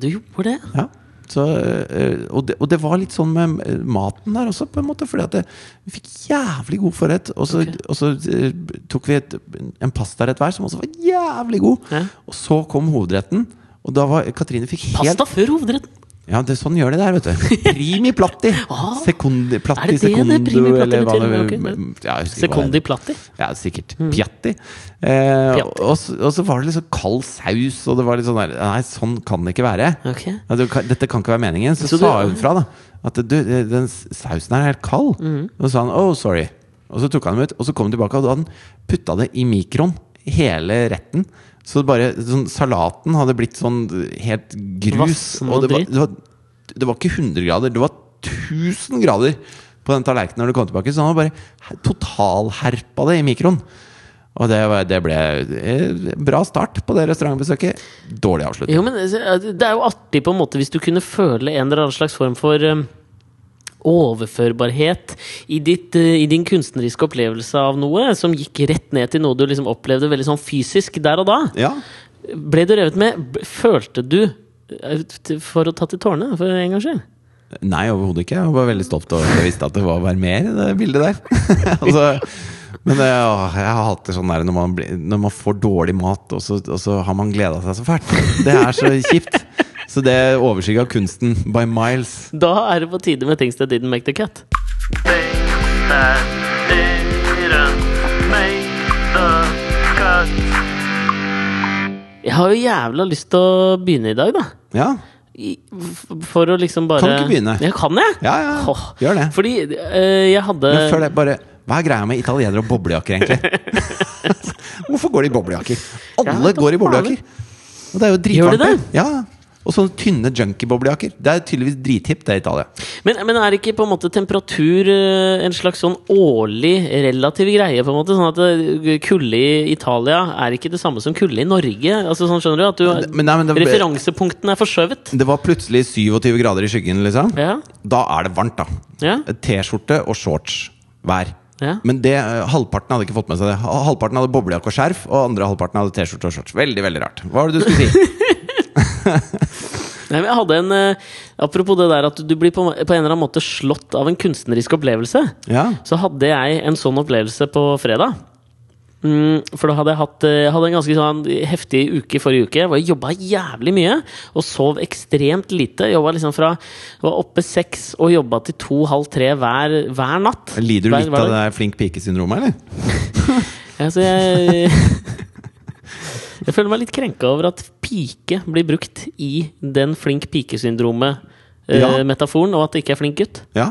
Du gjorde det? Ja. Så, øh, og, det, og det var litt sånn med øh, maten der også, på en måte. Fordi at det, vi fikk jævlig god forrett. Og så, okay. og så øh, tok vi et, en pastarett hver som også var jævlig god. Ja. Og så kom hovedretten. Og da var Katrine fikk helt Pasta før hovedretten! Ja, det, sånn gjør det der, vet du. Primi platti. Ah. Sekundi, platti secondo, primi platti eller hva det ja, Secondi platti. Ja, sikkert. Piatti. Eh, og, så- og så var det liksom kald saus, og det var litt sånn der Nei, sånn kan det ikke være. Okay. Dette kan ikke være meningen. Så, Så sa hun fra, da. At du, den sausen her er helt kald. Mm. Og så sa han 'oh, sorry'. Og så tok han dem ut, og så kom han tilbake, og da hadde han putta det i mikroen. Hele retten. Så bare sånn, salaten hadde blitt sånn helt grus. Og det var, det, var, det var ikke 100 grader, det var 1000 grader på den tallerkenen når det kom tilbake. Så han var bare totalherpa det i mikroen. Og det, var, det ble eh, bra start på det restaurantbesøket. Dårlig avslutning. Jo, men eh, det er jo artig på en måte hvis du kunne føle en eller annen slags form for um, overførbarhet i, ditt, eh, i din kunstneriske opplevelse av noe, som gikk rett ned til noe du liksom opplevde veldig sånn fysisk der og da. Ja. Ble du revet med? Følte du eh, for å ta til tårene, for en gangs skyld? Nei, overhodet ikke. Jeg var veldig stolt over at jeg visste at det var Vermeer i det bildet der. altså, men det, å, jeg hater sånn der når man, blir, når man får dårlig mat, og så, og så har man gleda seg så fælt. Det er så kjipt. Så det overskygga kunsten by miles. Da er det på tide med things that didn't make the cut. Jeg har jo jævla lyst til å begynne i dag, da. Ja. I, for å liksom bare Kan du ikke begynne? Ja, kan jeg? Ja, ja. Åh, Gjør det. Fordi eh, jeg hadde Men før det, bare Hva er greia med italienere og boblejakker, egentlig? Hvorfor går de i boblejakker? Alle vet da går i boblejakker. Og det er jo Gjør de dritvarmt. det? Ja. Og sånne tynne junkieboblejakker. Det er tydeligvis drithipt, det i Italia. Men, men er ikke på en måte temperatur eh, en slags sånn årlig relativ greie? på en måte Sånn at eh, kulde i Italia er ikke det samme som kulde i Norge? Altså sånn skjønner du at du Men nei, men Referansepunktene er forskjøvet? Det var plutselig 27 grader i skyggen, liksom. Ja. Da er det varmt, da. Ja. T-skjorte og shorts hver. Ja. Men det, eh, halvparten hadde ikke fått med seg det. Halvparten hadde boblejakke og skjerf, og andre halvparten hadde T-skjorte og shorts. Veldig, veldig rart. Hva var det du skulle si? Nei, men jeg hadde en eh, Apropos det der at du blir på, på en eller annen måte slått av en kunstnerisk opplevelse. Ja. Så hadde jeg en sånn opplevelse på fredag. Mm, for da hadde jeg hatt eh, hadde en ganske sånn heftig uke forrige uke hvor jeg jobba jævlig mye og sov ekstremt lite. Jobba liksom fra Var oppe seks og jobba til to-halv tre hver, hver natt. Lider du Hver- litt hver av det flink pike-syndromet, eller? altså, jeg Jeg føler meg litt krenka over at pike blir brukt i den flink Ja. pike-syndromet-metaforen, og at det ikke er flink gutt. Ja.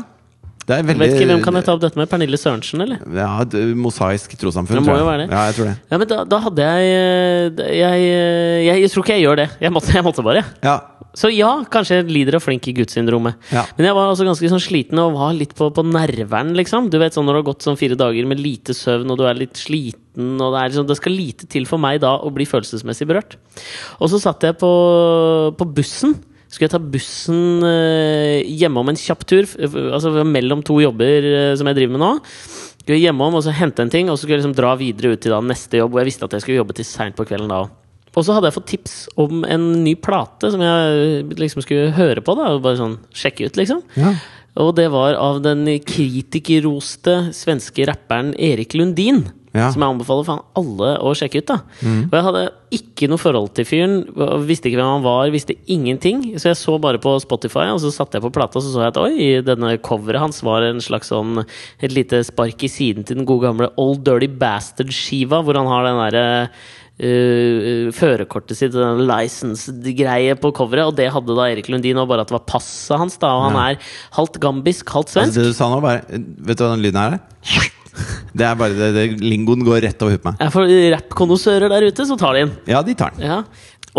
Det er Jeg veldig vet ikke, Hvem kan jeg ta opp dette med? Pernille Sørensen, eller? Ja, et mosaisk trossamfunn. Det må jo være det. Ja, jeg tror det. Ja, men da, da hadde jeg jeg, jeg jeg jeg tror ikke jeg gjør det. Jeg måtte, jeg måtte bare. Ja. Så ja, kanskje jeg lider av flink i gudssyndromet. Ja. Men jeg var altså ganske sånn sliten og var litt på, på nerven, liksom. Du vet sånn Når du har gått sånn fire dager med lite søvn, og du er litt sliten og Det, liksom, det skal lite til for meg da å bli følelsesmessig berørt. Og så satt jeg på, på bussen. Skulle jeg ta bussen eh, hjemom en kjapp tur, altså mellom to jobber eh, som jeg driver med nå. Skulle jeg hjemom og så hente en ting, og så skulle jeg liksom dra videre ut til da neste jobb. Og jeg visste at jeg skulle jobbe til seint på kvelden da òg. Og så hadde jeg fått tips om en ny plate som jeg liksom skulle høre på. da og Bare sånn sjekke ut, liksom. Ja. Og det var av den kritikerroste svenske rapperen Erik Lundin. Ja. Som jeg anbefaler faen alle å sjekke ut. da Og jeg hadde ikke noe forhold til fyren. Visste ikke hvem han var, visste ingenting. Så jeg så bare på Spotify, og så satte jeg på plata og så så jeg at oi, denne coveret hans var en slags sånn et lite spark i siden til den gode gamle Old Dirty Bastard-skiva, hvor han har den derre Uh, førerkortet sitt, den license-greie på coveret, og det hadde da Erik Lundin, og bare at det var passet hans, da, og han Ja. er halvt gambisk, halvt svensk. Altså, det du sa nå, bare Vet du hva den lyden her er? Det er bare det, det Lingoen går rett over huet på meg. Ja, for rappkonnoissører der ute, så tar de den. Ja, de tar den. Ja.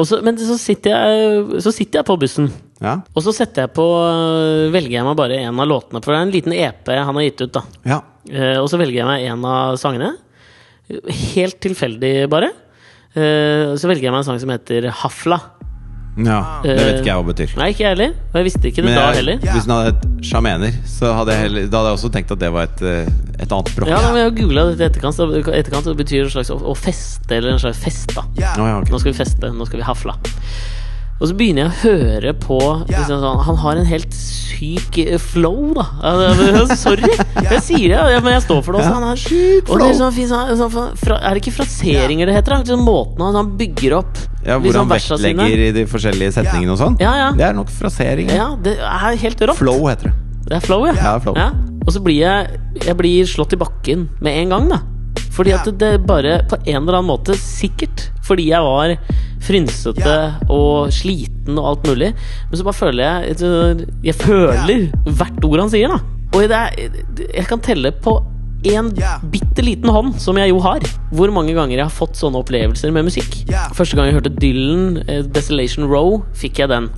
Så, men så sitter, jeg, så sitter jeg på bussen, Ja. og så setter jeg på velger jeg meg bare en av låtene, for det er en liten EP han har gitt ut. da ja. Eh, Og så velger jeg meg en av sangene. Helt tilfeldig, bare. Eh, Så velger jeg meg en sang som heter Hafla. ja. Det vet ikke jeg hva betyr. Nei, ikke jeg heller. Og jeg visste ikke det Men da heller. hvis den hadde et sjamener, så hadde jeg, heller, da hadde jeg også tenkt at det var et, eh, et annet språk. Ja, men Jeg har googla dette i etterkant. så etterkant så betyr det en slags å, å feste, eller en slags fest. da Oh, ja, okay. Nå skal vi feste, nå skal vi hafla. Og så begynner jeg å høre på liksom sånn, Han har en helt syk eh, flow, da. Altså, Sorry! Jeg sier det, ja, men jeg står for det også. Han har, syk og det er, flow. sånn, sånn, sånn, fra, er det ikke fraseringer det heter? da? Liksom måten han, han bygger opp Ja, Hvor liksom han vektlegger sine. i de forskjellige setningene og sånn. Ja, ja. Det er nok fraseringer. Ja, det er helt rått. Flow heter det. Det er flow, ja. Ja, flow. Og så blir jeg Jeg blir slått i bakken med en gang, da. Fordi at det bare på en eller annen måte, sikkert. Fordi jeg var frynsete og sliten og alt mulig, men så bare føler jeg Jeg føler hvert ord han sier, da. Og det er, jeg kan telle på en bitte liten hånd, som jeg jo har, hvor mange ganger jeg har fått sånne opplevelser med musikk. Første gang jeg hørte Dylan, eh, 'Desolation Row', fikk jeg den.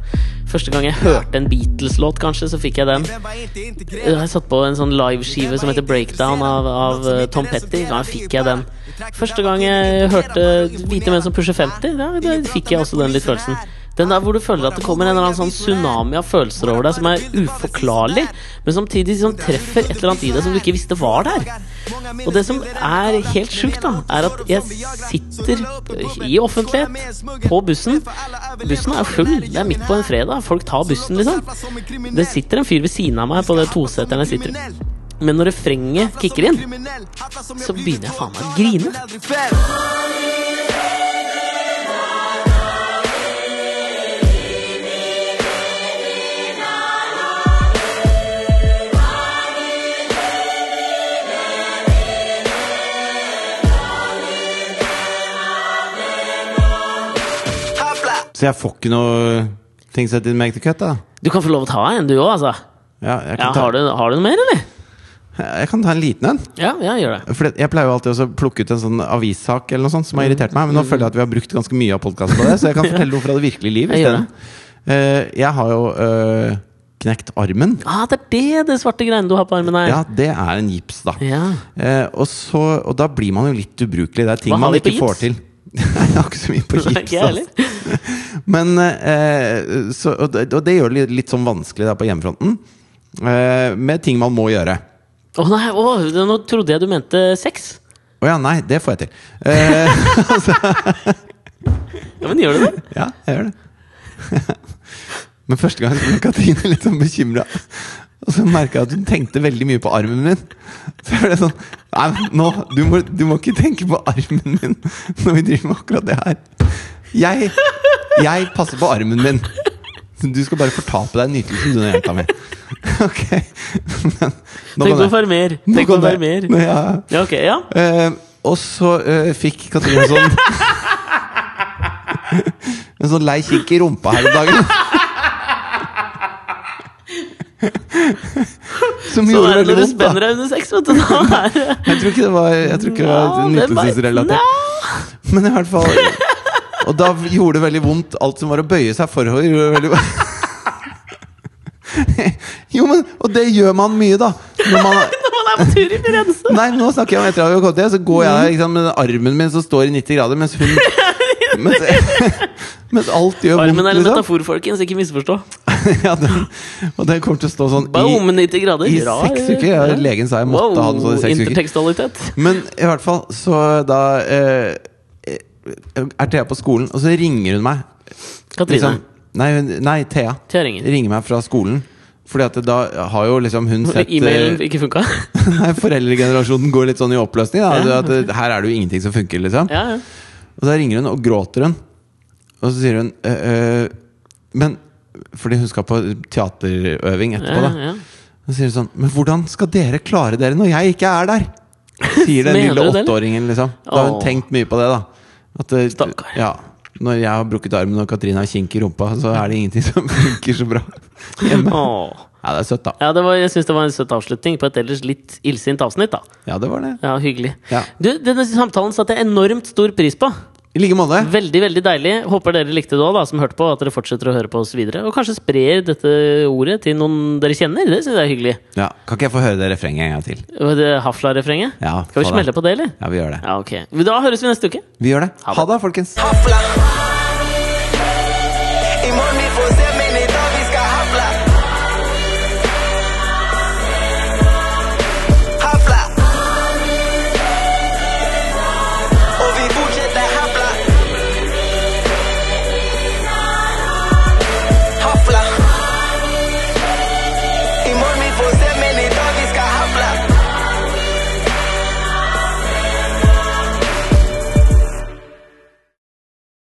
Første gang jeg hørte en Beatles-låt, kanskje, så fikk jeg den. Jeg har satt på en sånn liveskive som heter Breakdown av, av eh, Tom Petty. Da fikk jeg den. Første gang jeg hørte Hvite menn som pusher 50, da, da fikk jeg også den litt følelsen. Den der hvor du føler at det kommer en eller annen sånn tsunami av følelser over deg som er uforklarlig, men samtidig som treffer et eller annet i deg som du ikke visste var der. Og det som er helt sjukt, da, er at jeg sitter i offentlighet på bussen. Bussen er full. Det er midt på en fredag. Folk tar bussen, liksom. Det sitter en fyr ved siden av meg på det toseteren jeg sitter i. Men når refrenget kicker inn, så begynner jeg faen meg å grine. Så jeg får ikke noe things that didn't make the cut, da. Du kan få lov å ta en, du òg, altså. Ja, jeg, Ja, ta, har, du, har du noe mer, eller? jeg kan ta en liten en. Ja, ja, gjør det. For jeg pleier jo alltid å plukke ut en sånn avissak eller noe sånt som har irritert meg. Men nå føler jeg at vi har brukt ganske mye av podkasten på det, så jeg kan fortelle noe fra det virkelige liv Jeg det. Eh, jeg har jo øh, knekt armen. Ah, det er det det svarte greiene du har på armen her. Ja, det er en gips, da. Ja. Eh, og, så, og da blir man jo litt ubrukelig. Det er ting man ikke får til. Jeg har ikke så mye på Nei, heller. altså. Men eh, så, og, det, og det gjør det litt, litt sånn vanskelig der på hjemmefronten. Eh, med ting man må gjøre. Å nei, oh, nå trodde jeg du mente sex. Å ja, nei, det får jeg til. Eh, Ja, men gjør du det? ja, jeg gjør det. Men første gang ble Katrine litt sånn bekymra. Og så merka jeg at hun tenkte veldig mye på armen min. Så jeg ble sånn Nei, nå, du må, du må ikke tenke på armen min når vi driver med akkurat det her. Jeg, jeg passer på armen min. Du skal bare fortape deg nytelsen, du, jenta mi. Ok. Men, Tenk å være mer. Tenk å være mer. Ja. Ja, ok, ja. uh, og så uh, fikk Katrine sånn En sånn lei kikk i rumpa her om dagen. Som Sånn gjorde er det veldig når du vondt. spenner deg under sex, vet du. Da er det Jeg tror ikke det var, jeg tror ikke det var Nå, det var- nytelsesrelatert. Men i hvert fall Og da gjorde det veldig vondt. Alt som var å bøye seg forover. Gjorde veldig Jo, men Og det gjør man mye, da. Når man, Når man er på tur i Firenze. Nei, nå snakker jeg om etter at vi har kommet hjem, så går jeg ikke sant, med armen min som står i 90 grader, mens hun Mens, mens alt gjør vondt. Armen er en liksom. metafor, folkens. Ikke misforstå. ja, den, og den kommer til å stå sånn Boom, i, 90 grader. i seks uker. Ja, legen sa jeg måtte ha den sånn i seks uker. Men i hvert fall, så da eh, er Thea på skolen, og så ringer hun meg. Katrine. Liksom, nei, nei, Thea. Thea ringer. Ringer meg fra skolen. Fordi at da har jo liksom hun sett E-mailen eh, ikke funka? Nei, foreldregenerasjonen går litt sånn i oppløsning. Da. Ja. At, eh, her er det jo ingenting som funker, liksom. Ja, ja. Og så ringer hun og gråter hun. Og så sier hun «Øh, øh, Men Fordi hun skal på teaterøving etterpå, da. ja. Så sier hun sånn Men hvordan skal dere klare dere når jeg ikke er der? Sier den lille åtteåringen, liksom. Da har hun tenkt mye på det, da. At, eh, Stakkar. Ja, når jeg har brukket armen og Katrine har kink i rumpa, så er det ingenting som funker så bra hjemme. Åh. Ja, det er søtt, da. Ja, det var, jeg syns det var en søt avslutning på et ellers litt illsint avsnitt. da Ja, det var det. Ja, Hyggelig. Ja. Du, Denne samtalen satte jeg enormt stor pris på. I like måte. Veldig veldig deilig. Håper dere likte det òg, som hørte på. At dere fortsetter å høre på oss videre. Og kanskje sprer dette ordet til noen dere kjenner. Det syns jeg er hyggelig. Ja, Kan ikke jeg få høre det refrenget en gang til? Det Hafla-refrenget. Ja, Skal vi smelle på det, eller? Ja, vi gjør det. Ja, ok. Da høres vi neste uke. Vi gjør det. Ha det. Ha det, folkens. Hafla,